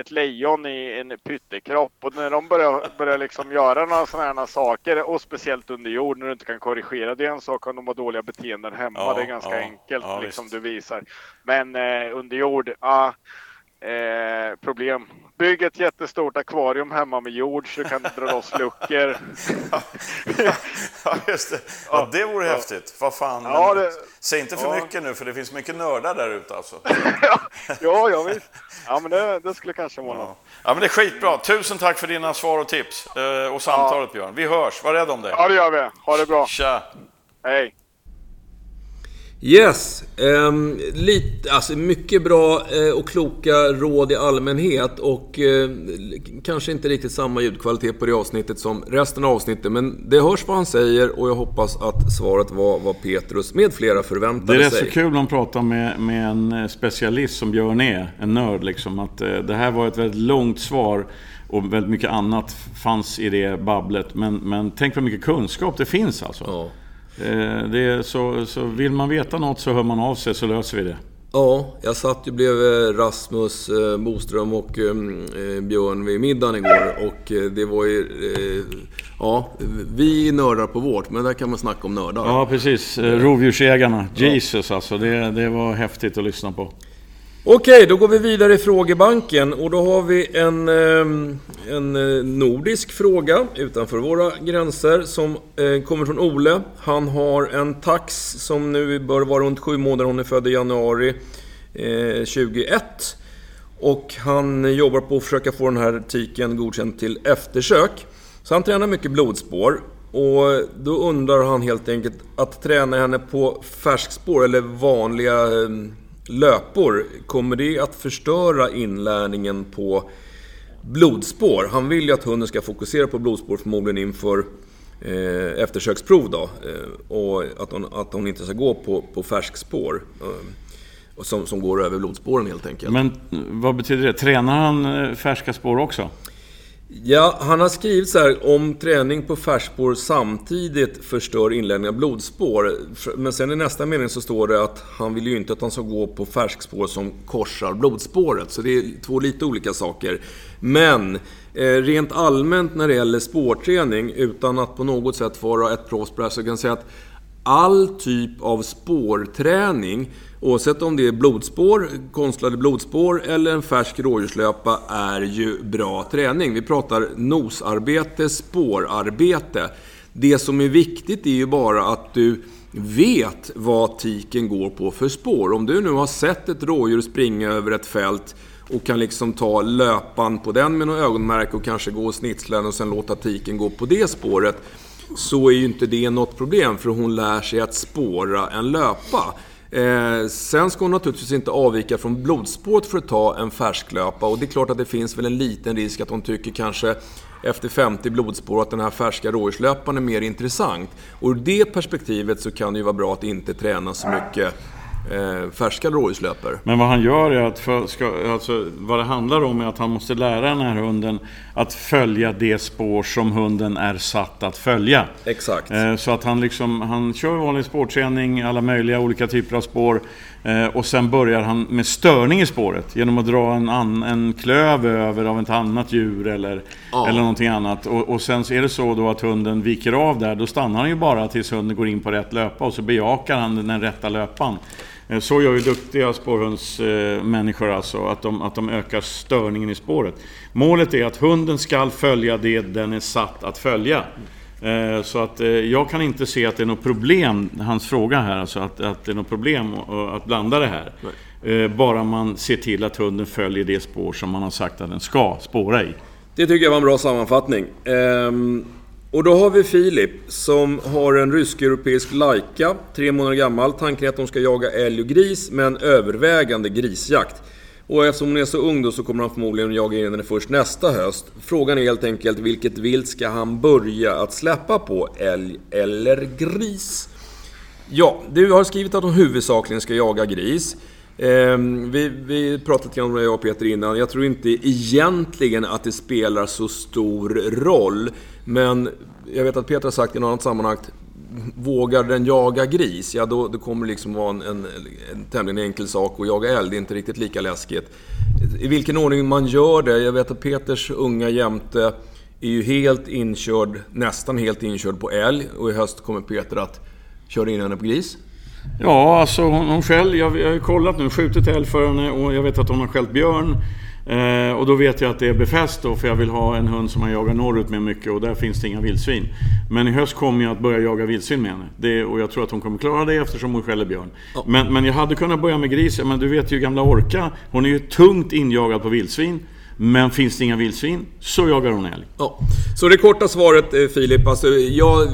ett lejon i en pyttekropp och när de börjar, börjar liksom göra några sådana här saker och speciellt under jord när du inte kan korrigera. Det är en sak om de har dåliga beteenden hemma. Ja, det är ganska ja, enkelt ja, liksom du visar. Men eh, under jord, ja, eh, problem. Bygg ett jättestort akvarium hemma med jord så du kan dra loss luckor. ja, just det. Ja, det vore ja. häftigt. Vad fan. Ja, det... Säg inte för ja. mycket nu, för det finns mycket nördar där ute alltså. ja, ja, visst. Ja, men det, det skulle kanske vara ja. ja, men det är skitbra. Tusen tack för dina svar och tips eh, och samtalet, Björn. Vi hörs. Var rädd om dig. Ja, det gör vi. Ha det bra. Tja. Hej. Yes, um, lite, alltså mycket bra uh, och kloka råd i allmänhet och uh, kanske inte riktigt samma ljudkvalitet på det avsnittet som resten av avsnittet. Men det hörs vad han säger och jag hoppas att svaret var vad Petrus med flera förväntade sig. Det är rätt så kul att prata med, med en eh, specialist som Björn är, en nörd liksom. Att, uh, det här var ett väldigt långt svar och väldigt mycket annat fanns i det babblet. Men, men tänk vad mycket kunskap det finns alltså. Ja. Eh, det så, så vill man veta något så hör man av sig så löser vi det. Ja, jag satt ju bredvid Rasmus eh, Boström och eh, Björn vid middagen igår och det var ju... Ja, vi nördar på vårt, men där kan man snacka om nördar. Ja, precis. Rovdjursägarna. Jesus alltså, det, det var häftigt att lyssna på. Okej, då går vi vidare i frågebanken och då har vi en, ehm, en eh, nordisk fråga utanför våra gränser som eh, kommer från Ole. Han har en tax som nu bör vara runt sju månader, hon är född i januari eh, 2021. Och han jobbar på att försöka få den här tiken godkänd till eftersök. Så han tränar mycket blodspår och då undrar han helt enkelt att träna henne på färskspår eller vanliga ehm, löpor, kommer det att förstöra inlärningen på blodspår? Han vill ju att hunden ska fokusera på blodspår förmodligen inför eh, eftersöksprov då. Eh, och att hon, att hon inte ska gå på, på färskspår. Eh, som, som går över blodspåren helt enkelt. Men vad betyder det? Tränar han eh, färska spår också? Ja, han har skrivit så här om träning på färskspår samtidigt förstör inlärning av blodspår. Men sen i nästa mening så står det att han vill ju inte att han ska gå på färskspår som korsar blodspåret. Så det är två lite olika saker. Men eh, rent allmänt när det gäller spårträning, utan att på något sätt vara ett proffs på det här, så kan jag säga att all typ av spårträning Oavsett om det är blodspår, konstlade blodspår eller en färsk rådjurslöpa är ju bra träning. Vi pratar nosarbete, spårarbete. Det som är viktigt är ju bara att du vet vad tiken går på för spår. Om du nu har sett ett rådjur springa över ett fält och kan liksom ta löpan på den med något ögonmärke och kanske gå och snitsla den och sen låta tiken gå på det spåret. Så är ju inte det något problem för hon lär sig att spåra en löpa. Eh, sen ska hon naturligtvis inte avvika från blodspåret för att ta en färsklöpa. Och det är klart att det finns väl en liten risk att hon tycker kanske efter 50 blodspår att den här färska rådjurslöparen är mer intressant. Och ur det perspektivet så kan det ju vara bra att inte träna så mycket eh, färska rådjurslöpare. Men vad han gör är att, för, ska, alltså, vad det handlar om är att han måste lära den här hunden att följa det spår som hunden är satt att följa. Exakt. Eh, så att han liksom, han kör vanlig spårträning, alla möjliga olika typer av spår. Eh, och sen börjar han med störning i spåret genom att dra en, an, en klöv över av ett annat djur eller, Ja. eller någonting annat. Och, och sen är det så då att hunden viker av där, då stannar han ju bara tills hunden går in på rätt löpa och så bejakar han den rätta löpan. Eh, Så gör ju duktiga spårhundsmänniskor alltså, att de, att de ökar störningen i spåret. Målet är att hunden ska följa det den är satt att följa. Eh, Så att eh, jag kan inte se att det är något problem, hans fråga här, alltså att, att det är något problem att- blanda det här. Eh, Bara man ser till att hunden följer det spår som man har sagt att den ska spåra i. Det tycker jag var en bra sammanfattning. Ehm, och då har vi Filip som har en rysk-europeisk Laika, tre månader gammal. Tanken är att de ska jaga älg och gris, men övervägande grisjakt. Och eftersom hon är så ung då så kommer han förmodligen jaga in henne först nästa höst. Frågan är helt enkelt vilket vilt ska han börja att släppa på? Älg eller gris? Ja, du har skrivit att de huvudsakligen ska jaga gris. Ehm, vi, vi pratade lite grann om det jag och Peter innan. Jag tror inte egentligen att det spelar så stor roll. Men jag vet att Peter har sagt i något annat sammanhang vågar den jaga gris, ja då, då kommer det liksom vara en, en, en tämligen enkel sak att jaga älg. Det är inte riktigt lika läskigt. I vilken ordning man gör det, jag vet att Peters unga jämte är ju helt inkörd, nästan helt inkörd på älg och i höst kommer Peter att köra in henne på gris. Ja, alltså hon, hon själv, jag, jag har ju kollat nu, skjutit älg för henne och jag vet att hon har skällt björn. Eh, och då vet jag att det är befäst då, för jag vill ha en hund som man jagar norrut med mycket och där finns det inga vildsvin. Men i höst kommer jag att börja jaga vildsvin med henne. Det, och jag tror att hon kommer klara det eftersom hon skäller björn. Men, men jag hade kunnat börja med gris, men du vet ju gamla Orka, hon är ju tungt injagad på vildsvin. Men finns det inga vildsvin så jagar hon älg. Ja. Så det korta svaret eh, Filip, alltså jag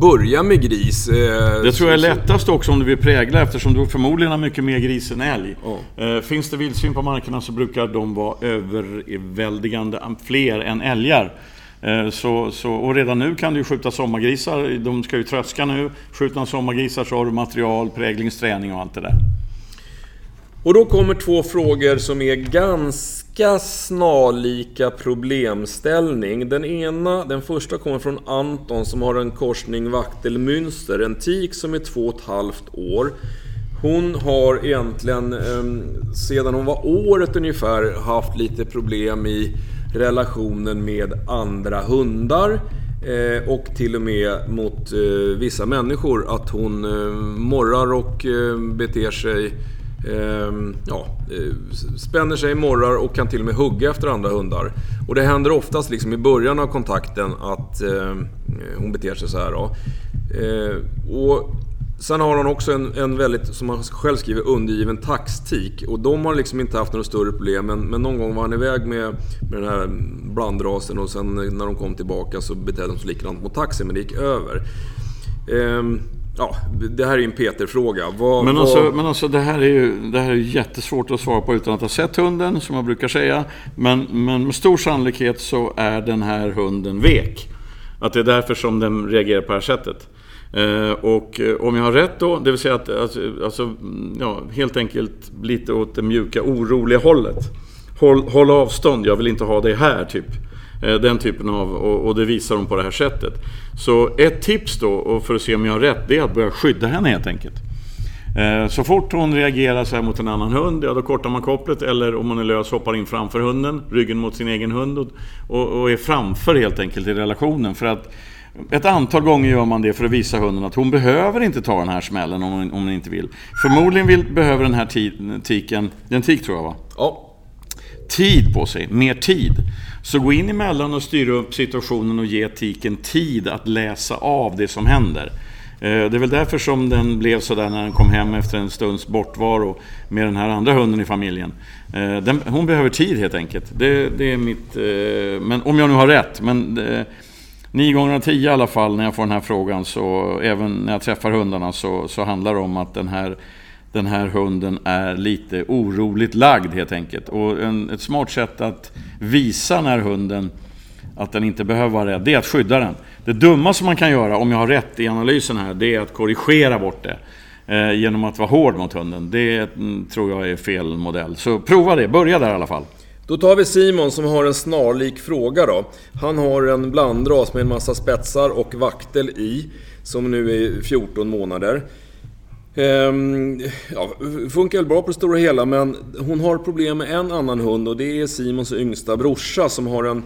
börjar med gris. eh, Det tror jag är lättast också om du vill prägla eftersom du förmodligen har mycket mer gris än älg. Ja. Eh, Finns det vildsvin på markerna så brukar de vara överväldigande fler än älgar. Så, så, och redan nu kan du ju skjuta sommargrisar, de ska ju tröska nu. Skjutna sommargrisar så har du material, präglingsträning och allt det där. Och då kommer två frågor som är ganska snarlika problemställning. Den ena, den första kommer från Anton som har en korsning vaktelmönster, en tik som är två och ett halvt år. Hon har egentligen eh, sedan hon var året ungefär haft lite problem i relationen med andra hundar. Eh, och till och med mot eh, vissa människor. Att hon eh, morrar och eh, beter sig Ehm, ja, eh, spänner sig, morrar och kan till och med hugga efter andra hundar. Och det händer oftast liksom i början av kontakten att eh, hon beter sig så här. Då. Eh, och sen har hon också en, en väldigt, som han själv skriver, undergiven taxtik. Och de har liksom inte haft några större problem. Men, men någon gång var han iväg med, med den här blandrasen och sen när de kom tillbaka så betedde de sig likadant mot taxen. men det gick över. Ehm, ja, det här är en Peter-fråga. Vad, Men vad- alltså, men alltså det, här är ju, det här är ju jättesvårt att svara på utan att ha sett hunden, som jag brukar säga. Men, men med stor sannolikhet så är den här hunden vek. Att det är därför som den reagerar på det här sättet. Eh, och eh, om jag har rätt då, det vill säga att alltså, alltså, ja, helt enkelt lite åt det mjuka, oroliga hållet. Håll, håll avstånd, jag vill inte ha dig här, typ. Eh, den typen av, och, det visar de på det här sättet. Så ett tips då, och för att se om jag har rätt, det är att börja skydda henne helt enkelt. Eh, så fort hon reagerar så här mot en annan hund, ja då kortar man kopplet eller om hon är lös hoppar in framför hunden, ryggen mot sin egen hund och, och, är framför helt enkelt i relationen. För att ett antal gånger gör man det för att visa hunden att hon behöver inte ta den här smällen om hon, om hon inte vill. Förmodligen vill, behöver den här tiken, det är en tik tror jag va? Ja, tid på sig, mer tid. Så gå in emellan och styra upp situationen och ge tiken tid att läsa av det som händer. Eh, det är väl därför som den blev sådär när den kom hem efter en stunds bortvaro med den här andra hunden i familjen. Eh, den, hon behöver tid helt enkelt. Det, det är mitt... Eh, men om jag nu har rätt. Men eh, nio gånger av tio i alla fall när jag får den här frågan så även när jag träffar hundarna så, så handlar det om att den här den här hunden är lite oroligt lagd helt enkelt. Och en, ett smart sätt att visa den här hunden att den inte behöver vara rädd, det är att skydda den. Det dumma som man kan göra, om jag har rätt i analysen här, det är att korrigera bort det. Eh, genom att vara hård mot hunden. Det mm, tror jag är fel modell. Så prova det, börja där i alla fall. Då tar vi Simon som har en snarlik fråga då. Han har en blandras med en massa spetsar och vaktel i, som nu är 14 månader. Ehm, ja, funkar väl bra på det stora hela, men hon har problem med en annan hund och det är Simons yngsta brorsa som har en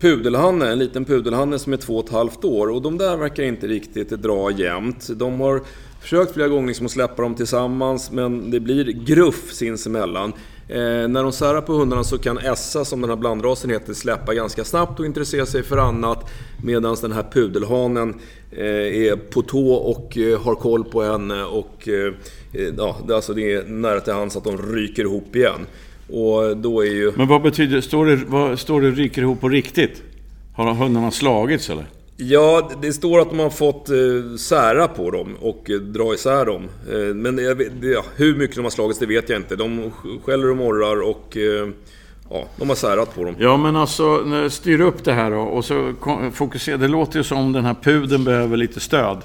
pudelhanne, en liten pudelhanne som är två och ett halvt år. Och de där verkar inte riktigt dra jämnt. De har försökt flera gånger liksom att släppa dem tillsammans, men det blir gruff sinsemellan. Eh, när de särar på hundarna så kan Essa, som den här blandrasen heter, släppa ganska snabbt och intressera sig för annat. Medan den här pudelhanen eh, är på tå och eh, har koll på henne. Och, eh, eh ja, alltså det är nära till hands att de ryker ihop igen. Och då är ju... Men vad betyder står det? Vad, står det ryker ihop på riktigt? Har hundarna slagits eller? Ja, det står att de har fått eh, sära på dem och eh, dra isär dem. Eh, men jag vet, ja, hur mycket de har slagits, det vet jag inte. De skäller och morrar och ja, de har särat på dem. Ja, men alltså styr upp det här då och så fokusera. Det låter ju som den här pudeln behöver lite stöd.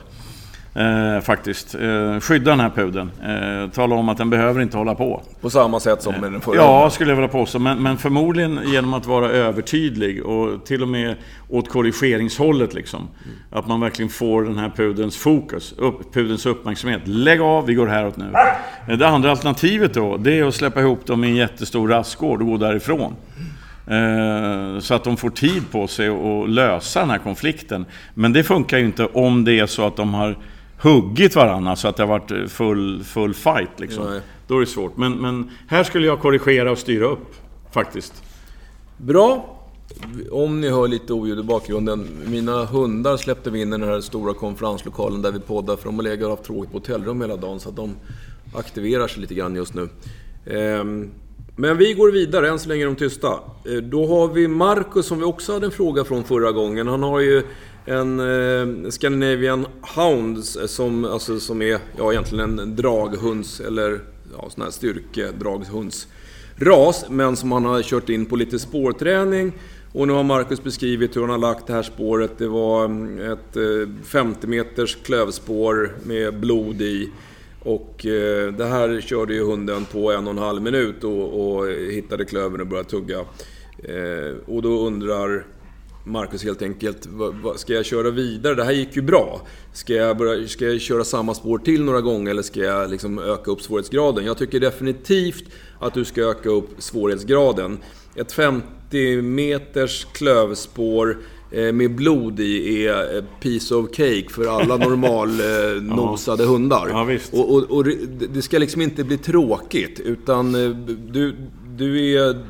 Eh, faktiskt. Eh, skydda den här pudeln. Eh, tala om att den behöver inte hålla på. På samma sätt som med den förra? Ja, skulle jag vilja påstå. Men, men, förmodligen genom att vara övertydlig och till och med åt korrigeringshållet. Liksom. Mm. Att man verkligen får den här pudelns fokus, upp, pudelns uppmärksamhet. Lägg av, vi går häråt nu. Eh, det andra alternativet då, det är att släppa ihop dem i en jättestor rastgård och gå därifrån. Eh, så att de får tid på sig att lösa den här konflikten. Men det funkar ju inte om det är så att de har huggit varandra så att det har varit full, full fight. Liksom. Då är det svårt. Men, men här skulle jag korrigera och styra upp, faktiskt. Bra. Om ni hör lite oljud i bakgrunden. Mina hundar släppte vi in i den här stora konferenslokalen där vi poddar. För de har legat och haft tråkigt på hotellrum hela dagen. Så att de aktiverar sig lite grann just nu. Ehm, men vi går vidare, än så länge är de tysta. Ehm, då har vi Marcus som vi också hade en fråga från förra gången. Han har ju en eh, Scandinavian Hounds som, alltså, som är ja, egentligen en draghunds eller ja, sån här styrkedraghundsras. Men som han har kört in på lite spårträning. Och nu har Marcus beskrivit hur han har lagt det här spåret. Det var mm, ett eh, 50 meters klövspår med blod i. Och eh, det här körde ju hunden på en och en halv minut och, och hittade klövern och började tugga. Eh, och då undrar Marcus helt enkelt, ska jag köra vidare? Det här gick ju bra. Ska jag, börja, ska jag köra samma spår till några gånger eller ska jag liksom öka upp svårighetsgraden? Jag tycker definitivt att du ska öka upp svårighetsgraden. Ett 50 meters klövspår eh, med blod i är piece of cake för alla normalnosade ja. hundar. Ja, och, och, och, det ska liksom inte bli tråkigt, utan eh, du, du är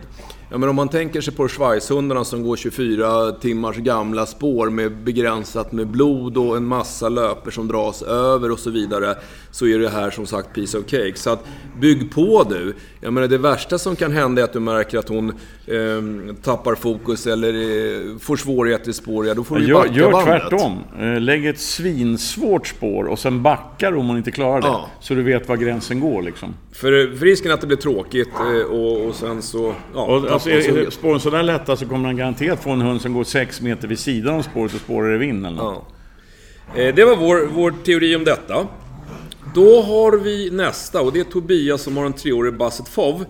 Ja, men om man tänker sig på Schweizhundarna som går 24 timmars gamla spår med begränsat med blod och en massa löper som dras över och så vidare. Så är det här som sagt piece of cake. Så att bygg på du. Jag menar det värsta som kan hända är att du märker att hon eh, tappar fokus eller eh, får svårigheter i spår. Ja, då får du gör, Gör bandet. tvärtom. Eh, lägg ett svinsvårt spår och sen backar om hon inte klarar det. Ja. Så du vet var gränsen går liksom. För, för risken att det blir tråkigt eh, och, och sen så... Ja, och, alltså, är spåren sådär lätta så kommer han garanterat få en hund som går 6 meter vid sidan av spåret och spårar i vind eller något. Ja. Eh, det var vår, vår teori om detta. Då har vi nästa och det är Tobias som har en treårig Basset Fov.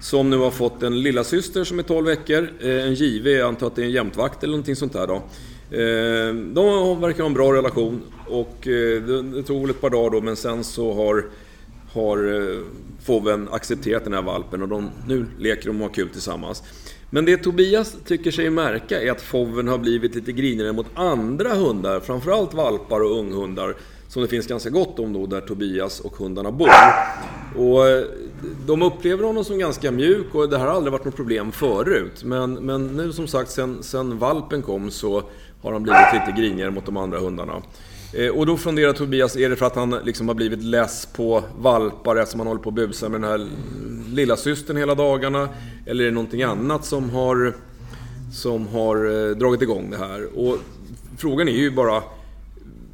Som nu har fått en lilla syster som är 12 veckor. Eh, en JV, jag antar att det är en jämtvakt eller någonting sånt där då. Eh, de verkar ha en bra relation och eh, det tog väl ett par dagar då men sen så har har Foven accepterat den här valpen och de, nu leker de och har kul tillsammans. Men det Tobias tycker sig märka är att Foven har blivit lite grinigare mot andra hundar, framförallt valpar och unghundar, som det finns ganska gott om då, där Tobias och hundarna bor. Och eh, de upplever honom som ganska mjuk och det här har aldrig varit något problem förut. Men, men nu som sagt, sen, sen valpen kom så har han blivit lite grinigare mot de andra hundarna. Eh, och då funderar Tobias, är det för att han liksom har blivit less på valpar eftersom han håller på att busa med den här lilla systern hela dagarna? Eller är det någonting annat som har, som har eh, dragit igång det här? Och frågan är ju bara,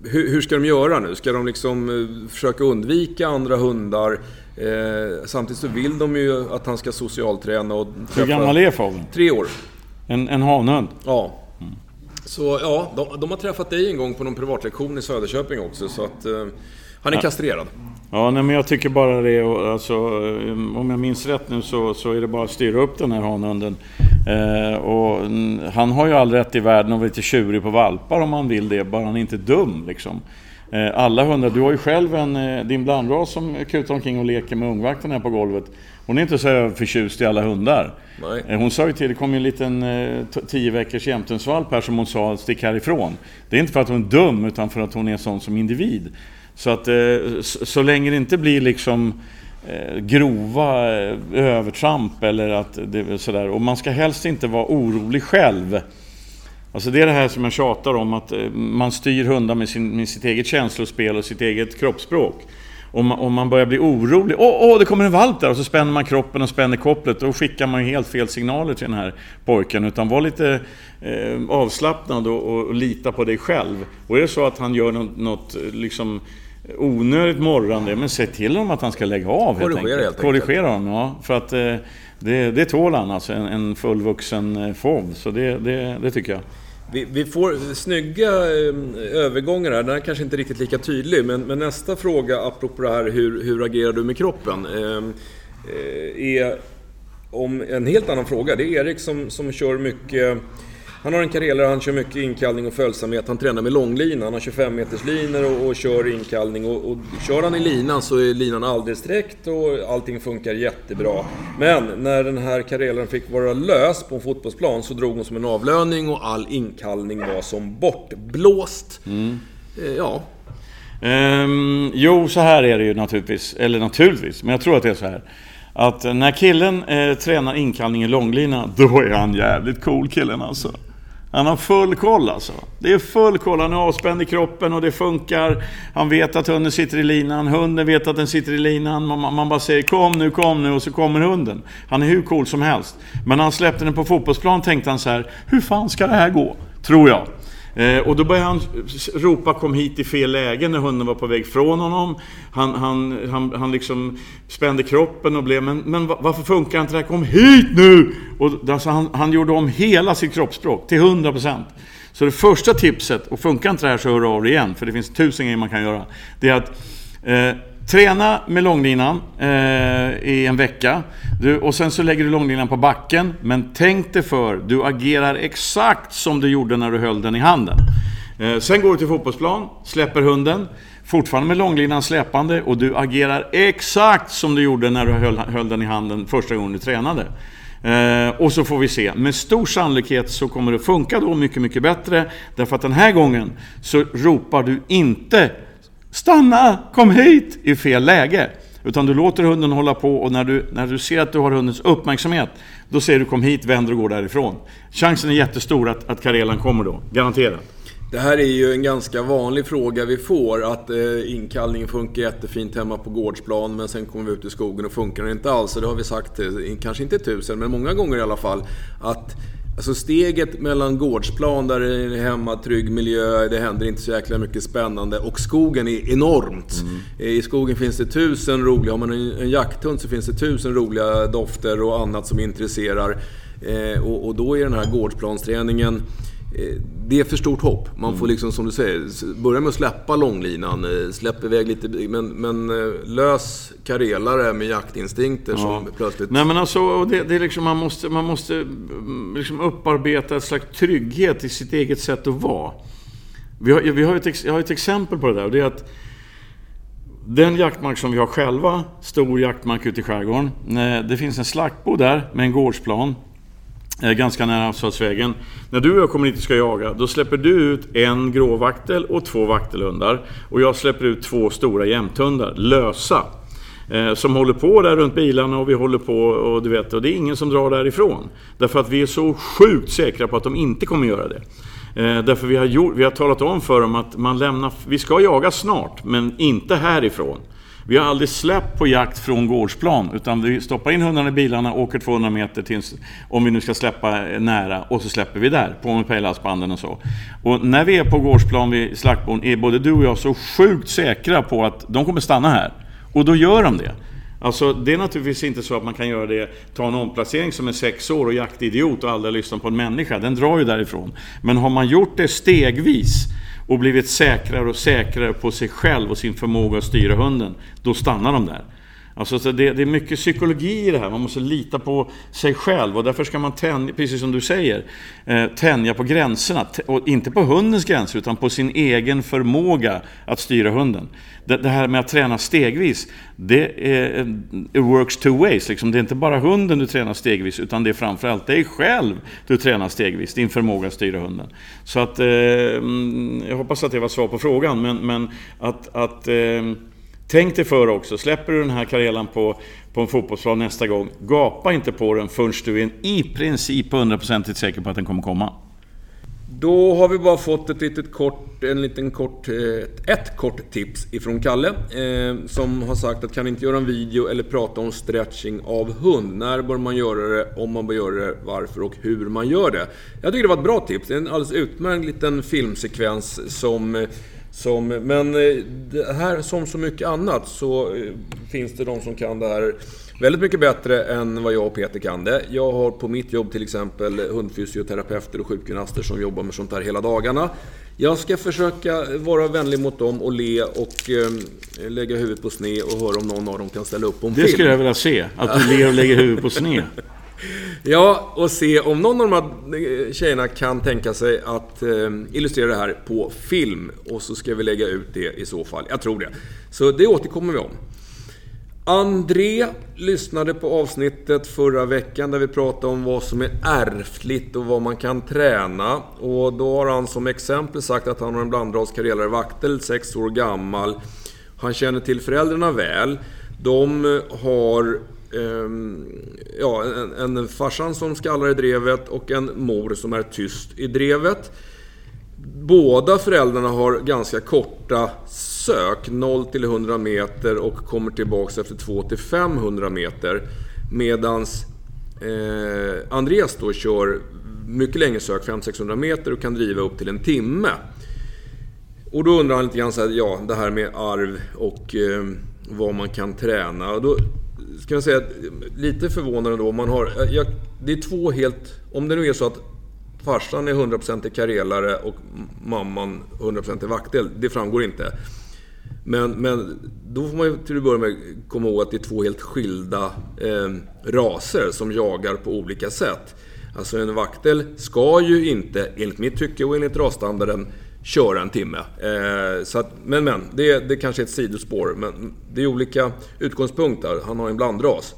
hur, hur, ska de göra nu? Ska de liksom eh, försöka undvika andra hundar? Eh, samtidigt så vill de ju att han ska socialträna och träffa... Hur gammal är fågeln? Tre år. En, en hanhund? Ja. Mm. Så ja, de, de, har träffat dig en gång på någon privatlektion i Söderköping också, så att... Eh, han är ja. kastrerad. Ja, nej, men jag tycker bara det, alltså, eh, om jag minns rätt nu så, så är det bara att styra upp den här hanhunden. Eh, och han har ju all rätt i världen att vara lite tjurig på valpar om han vill det, bara han är inte dum liksom. Eh, alla hundar, du har ju själv en, eh, din blandras som kutar omkring och leker med ungvakten här på golvet. Hon är inte så förtjust i alla hundar. Nej. Hon sa ju till, det kom ju en liten tio veckors jämthundsvalp här som hon sa, stick härifrån. Det är inte för att hon är dum, utan för att hon är sån som individ. Så att så länge det inte blir liksom Eh, grova eh, övertramp eller att det sådär. Och man ska helst inte vara orolig själv. Alltså det är det här som jag tjatar om, att eh, man styr hundar med, sin, med sitt eget känslospel och sitt eget kroppsspråk. Om man, om man börjar bli orolig, åh, åh, det kommer en valp där, och så spänner man kroppen och spänner kopplet, då skickar man ju helt fel signaler till den här pojken. Utan var lite eh, avslappnad och, och, och, lita på dig själv. Och är det så att han gör något, något liksom onödigt morrande, men säg till honom att han ska lägga av helt Korrigera enkelt. Helt Korrigera honom, ja. För att eh, det, det tål han alltså, en, en fullvuxen eh, fåv. Så det, det, det tycker jag. Vi, vi, får snygga eh, övergångar här. Den är kanske inte riktigt lika tydlig, men, men nästa fråga apropå det här hur, hur agerar du med kroppen? Ehm, eh, är om en helt annan fråga. Det är Erik som, som kör mycket han har en karriär han kör mycket inkallning och följsamhet. Han tränar med långlina. Han har 25 meters linor och, och kör inkallning. Och, och kör han i linan så är linan aldrig sträckt och allting funkar jättebra. Men när den här karriären fick vara lös på en fotbollsplan så drog hon som en avlöning och all inkallning var som bortblåst. Mm. Eh, ja. Um, jo, så här är det ju naturligtvis. Eller naturligtvis, men jag tror att det är så här. Att när killen eh, tränar inkallning i långlina, då är han jävligt cool killen alltså. Han har full koll alltså. Det är full koll. Han är avspänd i kroppen och det funkar. Han vet att hunden sitter i linan. Hunden vet att den sitter i linan. Man, man bara säger kom nu, kom nu och så kommer hunden. Han är hur cool som helst. Men när han släppte den på fotbollsplan tänkte han så här. Hur fan ska det här gå? Tror jag. Eh, och då började han ropa kom hit i fel läge när hunden var på väg från honom. Han, han, han, han liksom spände kroppen och blev, men, men varför funkar inte det här? Kom hit nu! Och alltså han, han gjorde om hela sitt kroppsspråk till 100%. Så det första tipset, och funkar inte det här så hör av dig igen, för det finns tusen grejer man kan göra. Det är att eh, Träna med långlinan eh, i en vecka. Du, och sen så lägger du långlinan på backen. Men tänk dig för, du agerar exakt som du gjorde när du höll den i handen. Eh, sen går du till fotbollsplan, släpper hunden. Fortfarande med långlinan släpande och du agerar exakt som du gjorde när du höll, höll den i handen första gången du tränade. Eh, och så får vi se. Med stor sannolikhet så kommer det funka då mycket, mycket bättre. Därför att den här gången så ropar du inte Stanna! Kom hit! i fel läge. Utan du låter hunden hålla på och när du, när du ser att du har hundens uppmärksamhet, då säger du kom hit, vänder och går därifrån. Chansen är jättestor att, att Karelan kommer då, garanterat. Det här är ju en ganska vanlig fråga vi får, att eh, inkallningen funkar jättefint hemma på gårdsplan, men sen kommer vi ut i skogen och funkar den inte alls. Och det har vi sagt, eh, kanske inte tusen, men många gånger i alla fall, att Alltså steget mellan gårdsplan där det är hemma, trygg miljö, det händer inte så jäkla mycket spännande och skogen är enormt. Mm. I skogen finns det tusen roliga, har man en jakthund så finns det tusen roliga dofter och annat som intresserar. Eh, och, och, då är den här gårdsplansträningen Eh, det är för stort hopp. Man får mm. liksom, som du säger, börja med att släppa långlinan. Eh, släpp iväg lite, men, men eh, lös karelare med jaktinstinkter ja. som plötsligt... Nej men alltså, det, det är liksom, man måste, man måste mm, liksom upparbeta ett slags trygghet i sitt eget sätt att vara. Vi har, vi har ett, jag har ett exempel på det där och det är att den jaktmark som vi har själva, stor jaktmark ute i skärgården. Det finns en slaktbo där med en gårdsplan Eh, ganska nära asfaltsvägen. När du och jag kommer hit och ska jaga, då släpper du ut en gråvaktel och två vaktelhundar. Och jag släpper ut två stora jämthundar, lösa. Eh, som håller på där runt bilarna och vi håller på och du vet, och det är ingen som drar därifrån. Därför att vi är så sjukt säkra på att de inte kommer göra det. Eh, därför vi har, gjort, vi har talat om för dem att man lämnar, vi ska jaga snart, men inte härifrån. Vi har aldrig släppt på jakt från gårdsplan, utan vi stoppar in hundarna i bilarna, åker 200 meter till, om vi nu ska släppa nära, och så släpper vi där, på med pejlhalsbanden och så. Och när vi är på gårdsplan vid slaktbon är både du och jag så sjukt säkra på att de kommer stanna här. Och då gör de det. Alltså det är naturligtvis inte så att man kan göra det, ta en omplacering som är sex år och jaktidiot och aldrig lyssna på en människa. Den drar ju därifrån. Men har man gjort det stegvis och blivit säkrare och säkrare på sig själv och sin förmåga att styra hunden, då stannar de där. Alltså, så det, det, är mycket psykologi i det här. Man måste lita på sig själv och därför ska man tänja, precis som du säger, eh, tänja på gränserna. Och inte på hundens gränser utan på sin egen förmåga att styra hunden. Det, det här med att träna stegvis, det är, eh, it works two ways. Liksom. Det är inte bara hunden du tränar stegvis utan det är framförallt dig själv du tränar stegvis, din förmåga att styra hunden. Så att, eh, mm, jag hoppas att det var svar på frågan, men, men att, att eh, Tänk dig för också, släpper du den här karelan på, på en fotbollsplan nästa gång, gapa inte på den förrän du är i princip hundraprocentigt säker på att den kommer komma. Då har vi bara fått ett litet kort, en liten kort, eh, ett kort tips ifrån Kalle. Eh, som har sagt att kan inte göra en video eller prata om stretching av hund. När bör man göra det, om man bör göra det, varför och hur man gör det. Jag tycker det var ett bra tips. Det är en alldeles utmärkt liten filmsekvens som eh, som, men eh, här som så mycket annat så eh, finns det de som kan det här väldigt mycket bättre än vad jag och Peter kan det. Jag har på mitt jobb till exempel hundfysioterapeuter och sjukgymnaster som jobbar med sånt här hela dagarna. Jag ska försöka vara vänlig mot dem och le och eh, lägga huvudet på sned och höra om någon av dem kan ställa upp på en det film. Det skulle jag vilja se, att du ler och lägger huvudet på sned. Ja, och se om någon av de här eh, tjejerna kan tänka sig att eh, illustrera det här på film. Och så ska vi lägga ut det i så fall. Jag tror det. Så det återkommer vi om. André lyssnade på avsnittet förra veckan där vi pratade om vad som är ärftligt och vad man kan träna. Och då har han som exempel sagt att han har en blandras karelare vaktel, 6 år gammal. Han känner till föräldrarna väl. De har Ehm, ja, en, en farsan som skallar i drevet och en mor som är tyst i drevet. Båda föräldrarna har ganska korta sök, 0 till 100 meter och kommer tillbaks efter 2 till 500 meter. Medans eh, Andreas då kör mycket längre sök, 500-600 meter och kan driva upp till en timme. Och då undrar han lite grann så här, ja, det här med arv och eh, vad man kan träna. Och då ska jag säga, lite förvånande då. Man har, eh, jag, det är två helt... Om det nu är så att farsan är 100% karelare och mamman 100% vaktel. Det framgår inte. Men, men då får man ju till att börja med komma ihåg att det är två helt skilda eh, raser som jagar på olika sätt. Alltså en vaktel ska ju inte, enligt mitt tycke och enligt rasstandarden, köra en timme. Eh, så att, men men, det, det kanske är ett sidospår. Men det är olika utgångspunkter. Han har en blandras.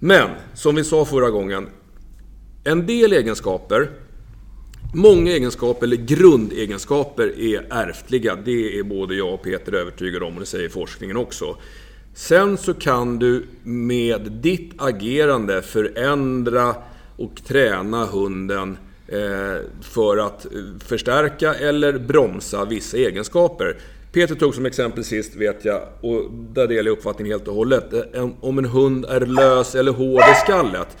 Men, som vi sa förra gången. En del egenskaper, många egenskaper eller grundegenskaper är ärftliga. Det är både jag och Peter övertygade om och det säger forskningen också. Sen så kan du med ditt agerande förändra och träna hunden Eh, för att förstärka eller bromsa vissa egenskaper. Peter tog som exempel sist, vet jag, och där delar jag uppfattningen helt och hållet. Eh, om en hund är lös eller hård i skallet.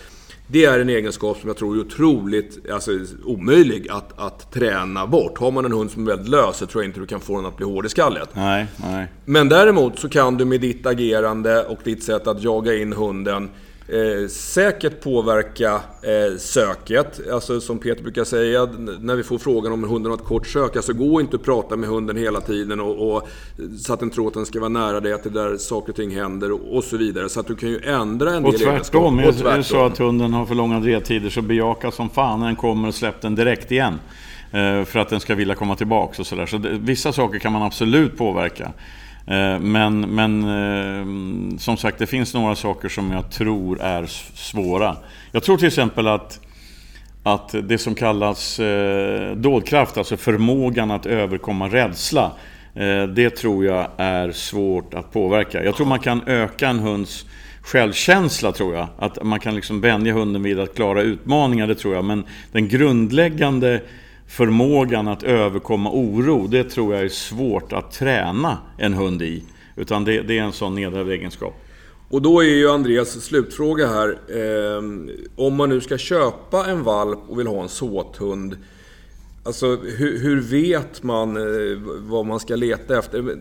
Det är en egenskap som jag tror är otroligt alltså, omöjlig att, att träna bort. Har man en hund som är väldigt lös så tror jag inte du kan få den att bli hård i skallet. Nej, nej. Men däremot så kan du med ditt agerande och ditt sätt att jaga in hunden Eh, säkert påverka eh, söket. Alltså som Peter brukar säga, när vi får frågan om hunden har ett kort sök. Alltså gå inte och prata med hunden hela tiden och, och så att den tror att den ska vara nära dig, att det där saker och ting händer och, och så vidare. Så att du kan ju ändra en och del tvärtom, Och tvärtom. Är det så att hunden har för långa drevtider så bejaka som fan när den kommer och släpp den direkt igen. Eh, för att den ska vilja komma tillbaka och sådär. Så, så vissa saker kan man absolut påverka. Eh, men, men eh, som sagt, det finns några saker som jag tror är svåra. Jag tror till exempel att, att det som kallas eh, dådkraft, alltså förmågan att överkomma rädsla, det tror jag är svårt att påverka. Jag tror man kan öka en hunds självkänsla tror jag. Att man kan liksom vänja hunden vid att klara utmaningar, det tror jag. Men den grundläggande förmågan att överkomma oro, det tror jag är svårt att träna en hund i. Utan det, det är en sån nedärvd egenskap. Och då är ju Andreas slutfråga här. Eh, om man nu ska köpa en valp och vill ha en såthund. Alltså hur, hur, vet man eh, vad man ska leta efter?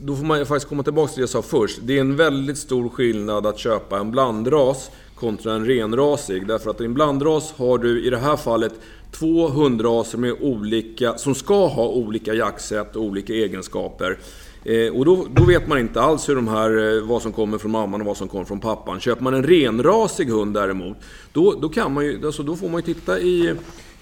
Då får man faktiskt komma tillbaka till det jag sa först. Det är en väldigt stor skillnad att köpa en blandras kontra en renrasig. Därför att i en blandras har du i det här fallet två hundraser med olika, som ska ha olika jaktsätt och olika egenskaper. Eh, och då, då, vet man inte alls hur de här, eh, vad som kommer från mamman och vad som kommer från pappan. Köper man en renrasig hund däremot, då, då, kan man ju, alltså, då får man ju titta i,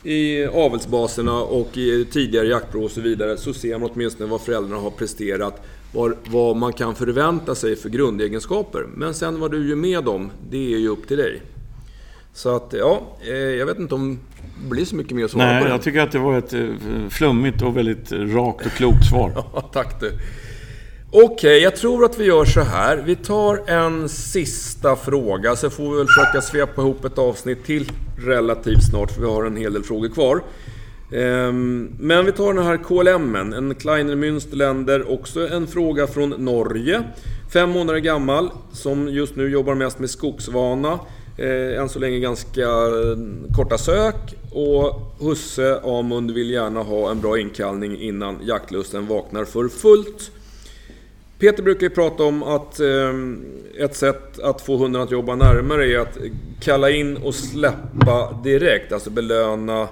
i avelsbaserna och i tidigare jaktprov och så vidare. Så ser man åtminstone vad föräldrarna har presterat. Var, vad man kan förvänta sig för grundegenskaper. Men sen vad du gör med dem, det är ju upp till dig. Så att, ja, eh, jag vet inte om det blir så mycket mer att svara Nej, på det. jag tycker att det var ett eh, flummigt och väldigt rakt och klokt svar. Ja, tack du. Okej, okay, jag tror att vi gör så här. Vi tar en sista fråga, så får vi väl försöka svepa ihop ett avsnitt till relativt snart, för vi har en hel del frågor kvar. Ehm, men vi tar den här KLM, en Kleiner Münsterländer, också en fråga från Norge. Fem månader gammal, som just nu jobbar mest med skogsvana. Eh, än så länge ganska eh, korta sök och husse Amund vill gärna ha en bra inkallning innan jaktlusten vaknar för fullt. Peter brukar ju prata om att eh, ett sätt att få hunden att jobba närmare är att kalla in och släppa direkt, alltså belöna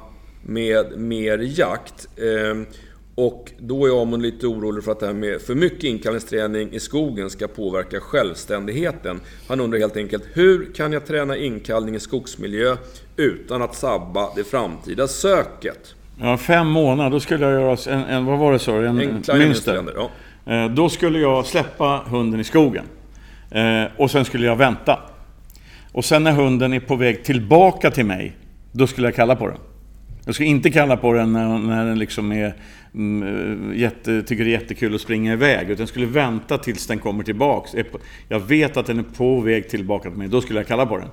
med mer jakt. Eh, och då är Amund lite orolig för att det här med för mycket inkallningsträning i skogen ska påverka självständigheten. Han undrar helt enkelt, hur kan jag träna inkallning i skogsmiljö utan att sabba det framtida söket? Ja, fem månader, då skulle jag göra en, en vad var det så? En, en mönster. Ja. Eh, då skulle jag släppa hunden i skogen. Eh, och sen skulle jag vänta. Och sen när hunden är på väg tillbaka till mig, då skulle jag kalla på den. Jag ska inte kalla på den när, när den liksom är, mm, eh, jätte, tycker det är jättekul att springa iväg. Utan jag skulle vänta tills den kommer tillbaks. Jag vet att den är på väg tillbaka till mig. Då skulle jag kalla på den.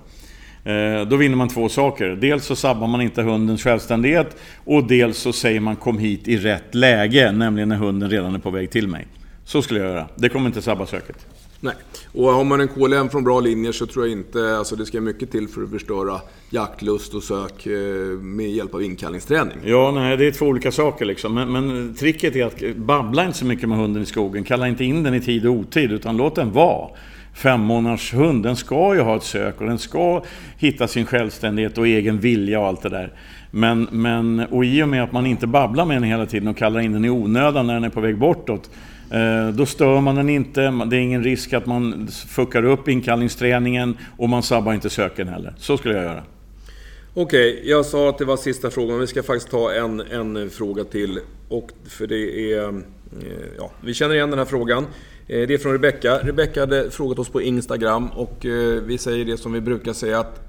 Eh, då vinner man två saker. Dels så sabbar man inte hundens självständighet och dels så säger man kom hit i rätt läge, nämligen när hunden redan är på väg till mig. Så skulle jag göra. Det kommer inte sabba söket. Nej, och har man en KLM från bra linjer så tror jag inte, alltså det ska mycket till för att förstöra jaktlust och sök eh, med hjälp av inkallningsträning. Ja, nej, det är två olika saker liksom. Men, men tricket är att babbla inte så mycket med hunden i skogen. Kalla inte in den i tid och otid, utan låt den vara. Femmånaders hund, den ska ju ha ett sök och den ska hitta sin självständighet och egen vilja och allt det där. Men, men, och i och med att man inte babblar med den hela tiden och kallar in den i onödan när den är på väg bortåt, Eh, då stör man den inte, det är ingen risk att man fuckar upp inkallningsträningen och man sabbar inte söken heller. Så skulle jag göra. Okej, okay, jag sa att det var sista frågan. Vi ska faktiskt ta en, en fråga till. Och för det är... Eh, ja, vi känner igen den här frågan. Eh, det är från Rebecka. Rebecka hade frågat oss på Instagram och vi säger det som vi brukar säga att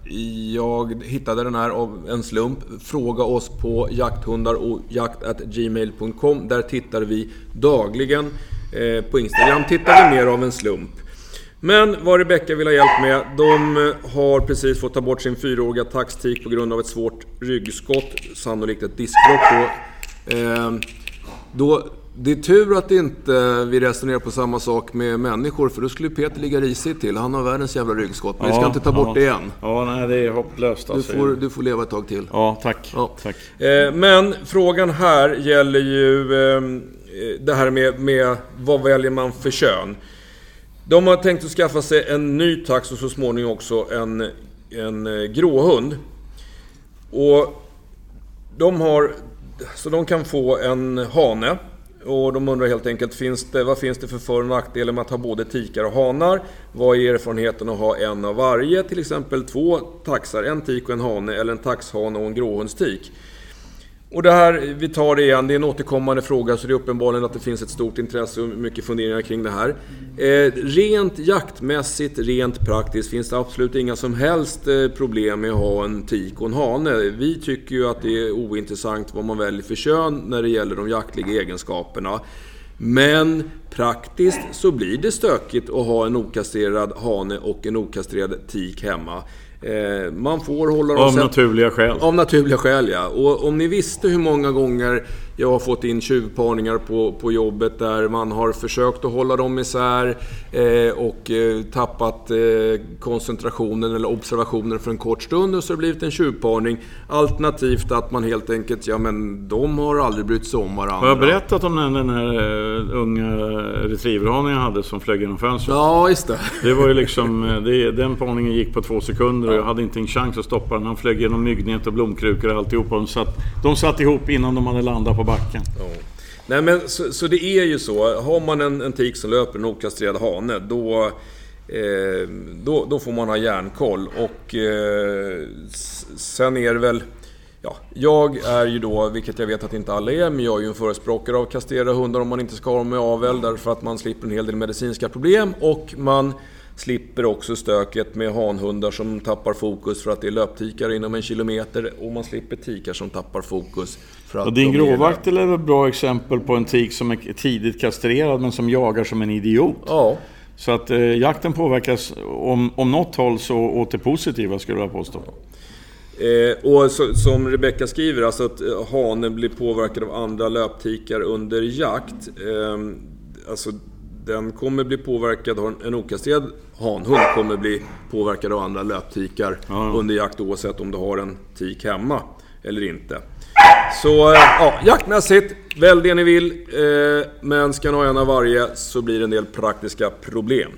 jag hittade den här av en slump. Fråga oss på jakthundar och jakt.gmail.com. Där tittar vi dagligen Eh, på Instagram tittar vi mer av en slump. Men vad Rebecca vill ha hjälp med, de har precis fått ta bort sin fyraåriga taxtik på grund av ett svårt ryggskott, sannolikt ett diskbråck då. Eh, då. Det är tur att inte vi resonerar på samma sak med människor, för då skulle Peter ligga risigt till. Han har världens jävla ryggskott, men ja, vi ska inte ta bort ja. det igen. Ja, nej, det är hopplöst alltså. Du får, du får leva ett tag till. Ja, tack. Ja. tack. Eh, men frågan här gäller ju Eh, Eh, det här med, med vad väljer man för kön. De har tänkt att skaffa sig en ny tax och så småningom också en, en eh, gråhund. Och de har... Så de kan få en hane. Och de undrar helt enkelt, finns det, vad finns det för för och nackdelar med att ha både tikar och hanar? Vad är erfarenheten att ha en av varje? Till exempel två taxar, en tik och en hane, eller en taxhane och en gråhundstik. Och det här, vi tar det igen, det är en återkommande fråga så det är uppenbarligen att det finns ett stort intresse och mycket funderingar kring det här. Eh, rent jaktmässigt, rent praktiskt finns det absolut inga som helst eh, problem med att ha en tik och en hane. Vi tycker ju att det är ointressant vad man väljer för kön när det gäller de jaktliga egenskaperna. Men praktiskt så blir det stökigt att ha en okastrerad hane och en okastrerad tik hemma. Eh, man får hålla dem... Av naturliga skäl. Av naturliga skäl, ja. Och om ni visste hur många gånger Jag har fått in tjuvparningar på, på jobbet där man har försökt att hålla dem isär eh, och eh, tappat eh, koncentrationen eller observationen för en kort stund och så har det blivit en tjuvparning. Alternativt att man helt enkelt, ja men de har aldrig brytt sig om varandra. Har jag berättat om den, den här uh, unga retrieverhanen jag hade som flög genom fönstret? Ja, just det. Det var ju liksom, eh, det, den parningen gick på två sekunder och jag hade inte en chans att stoppa den. Han flög genom myggnät och blomkrukor och alltihopa. De satt, de satt ihop innan de hade landat på backen. Ja. Nej men så, så, det är ju så. Har man en, en tik som löper en okastrerad hane, då, eh, då, då, får man ha järnkoll. Och eh, sen är det väl... Ja, jag är ju då, vilket jag vet att inte alla är, men jag är ju en förespråkare av kastrera hundar om man inte ska ha dem med avel, därför att man slipper en hel del medicinska problem och man Slipper också stöket med hanhundar som tappar fokus för att det är löptikar inom en kilometer och man slipper tikar som tappar fokus. För din gråvaktel är ett bra exempel på en tik som är tidigt kastrerad men som jagar som en idiot. Ja. Så att eh, jakten påverkas om, om något håll så åt det positiva skulle jag påstå. Eh, och så, som Rebecka skriver, alltså att eh, hanen blir påverkad av andra löptikar under jakt. Eh, alltså den kommer bli påverkad, en okastrerad hanhund kommer bli påverkad av andra löptikar ja. under jakt oavsett om du har en tik hemma eller inte. Så eh, ja, jaktmässigt, välj det ni vill. Eh, men ska ni ha en av varje så blir det en del praktiska problem.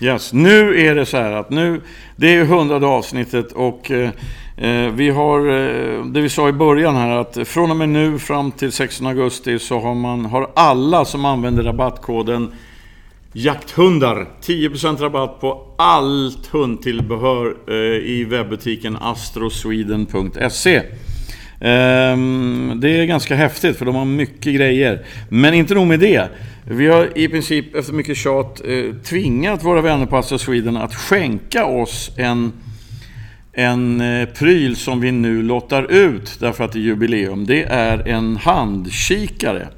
Yes, nu är det så här att nu, det är hundrade avsnittet och eh, eh vi har, eh, det vi sa i början här att från och med nu fram till 16 augusti så har man, har alla som använder rabattkoden jakthundar. 10% rabatt på allt hundtillbehör eh, i webbutiken astrosweden.se. Ehm, det är ganska häftigt för de har mycket grejer. Men inte nog med det. Vi har i princip efter mycket tjat eh, tvingat våra vänner på Astra Sweden att skänka oss en en eh, pryl som vi nu lottar ut därför att det är jubileum. Det är en handkikare.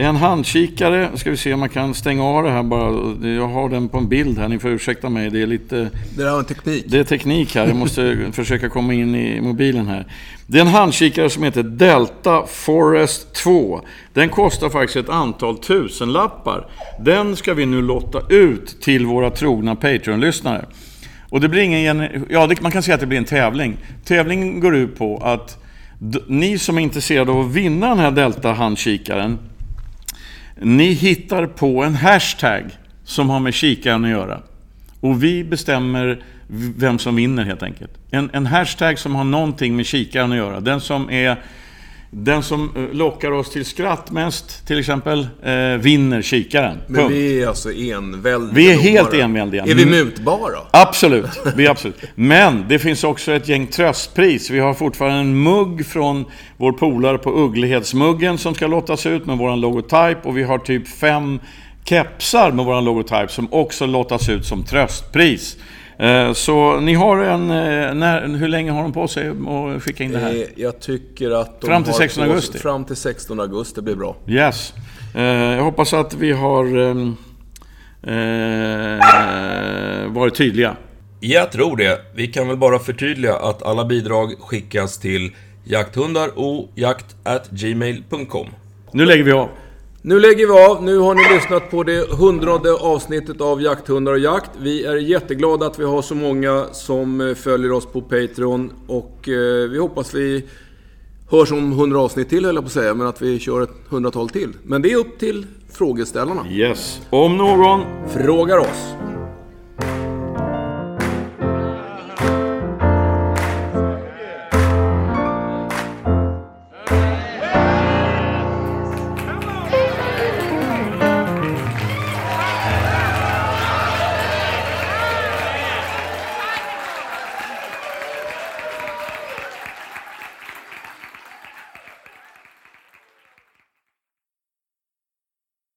En handkikare, ska vi se om man kan stänga av det här bara. Jag har den på en bild här, ni får ursäkta mig. Det är lite... Det är en teknik. Det är teknik här, jag måste försöka komma in i mobilen här. Det är en handkikare som heter Delta Forest 2. Den kostar faktiskt ett antal tusenlappar. Den ska vi nu lotta ut till våra trogna Patreon-lyssnare. Och det blir ingen... Ja, man kan säga att det blir en tävling. Tävlingen går ut på att ni som är intresserade av att vinna den här Delta-handkikaren ni hittar på en hashtag som har med kikaren att göra. Och vi bestämmer vem som vinner helt enkelt. En, en hashtag som har någonting med kikaren att göra. Den som är den som eh, lockar oss till skratt mest, till exempel, eh, vinner kikaren. Men Punkt. vi är alltså enväldiga? Vi är helt enväldiga. Är vi mutbara? Absolut, vi är absolut. Men det finns också ett gäng tröstpris. Vi har fortfarande en mugg från vår polare på Ugglehedsmuggen som ska lottas ut med vår logotyp. Och vi har typ fem kepsar med vår logotyp som också lottas ut som tröstpris. Eh, så ni har en... Eh, när, hur länge har de på sig att skicka in det här? Eh, jag tycker att de Fram till 16 augusti? Fram till 16 augusti blir bra. Yes. Jag hoppas att vi har ehm, varit tydliga. Jag tror det. Vi kan väl bara förtydliga att alla bidrag skickas till jakthundar och jakt@gmail.com. Nu lägger vi av. Nu lägger vi av. Nu har ni lyssnat på det hundrade avsnittet av Jakthundar och jakt. Vi är jätteglada att vi har så många som eh, följer oss på Patreon. Och eh, vi hoppas vi hörs om hundra avsnitt till höll jag på att säga. Men att vi kör ett hundratal till. Men det är upp till frågeställarna. Yes. Om någon frågar oss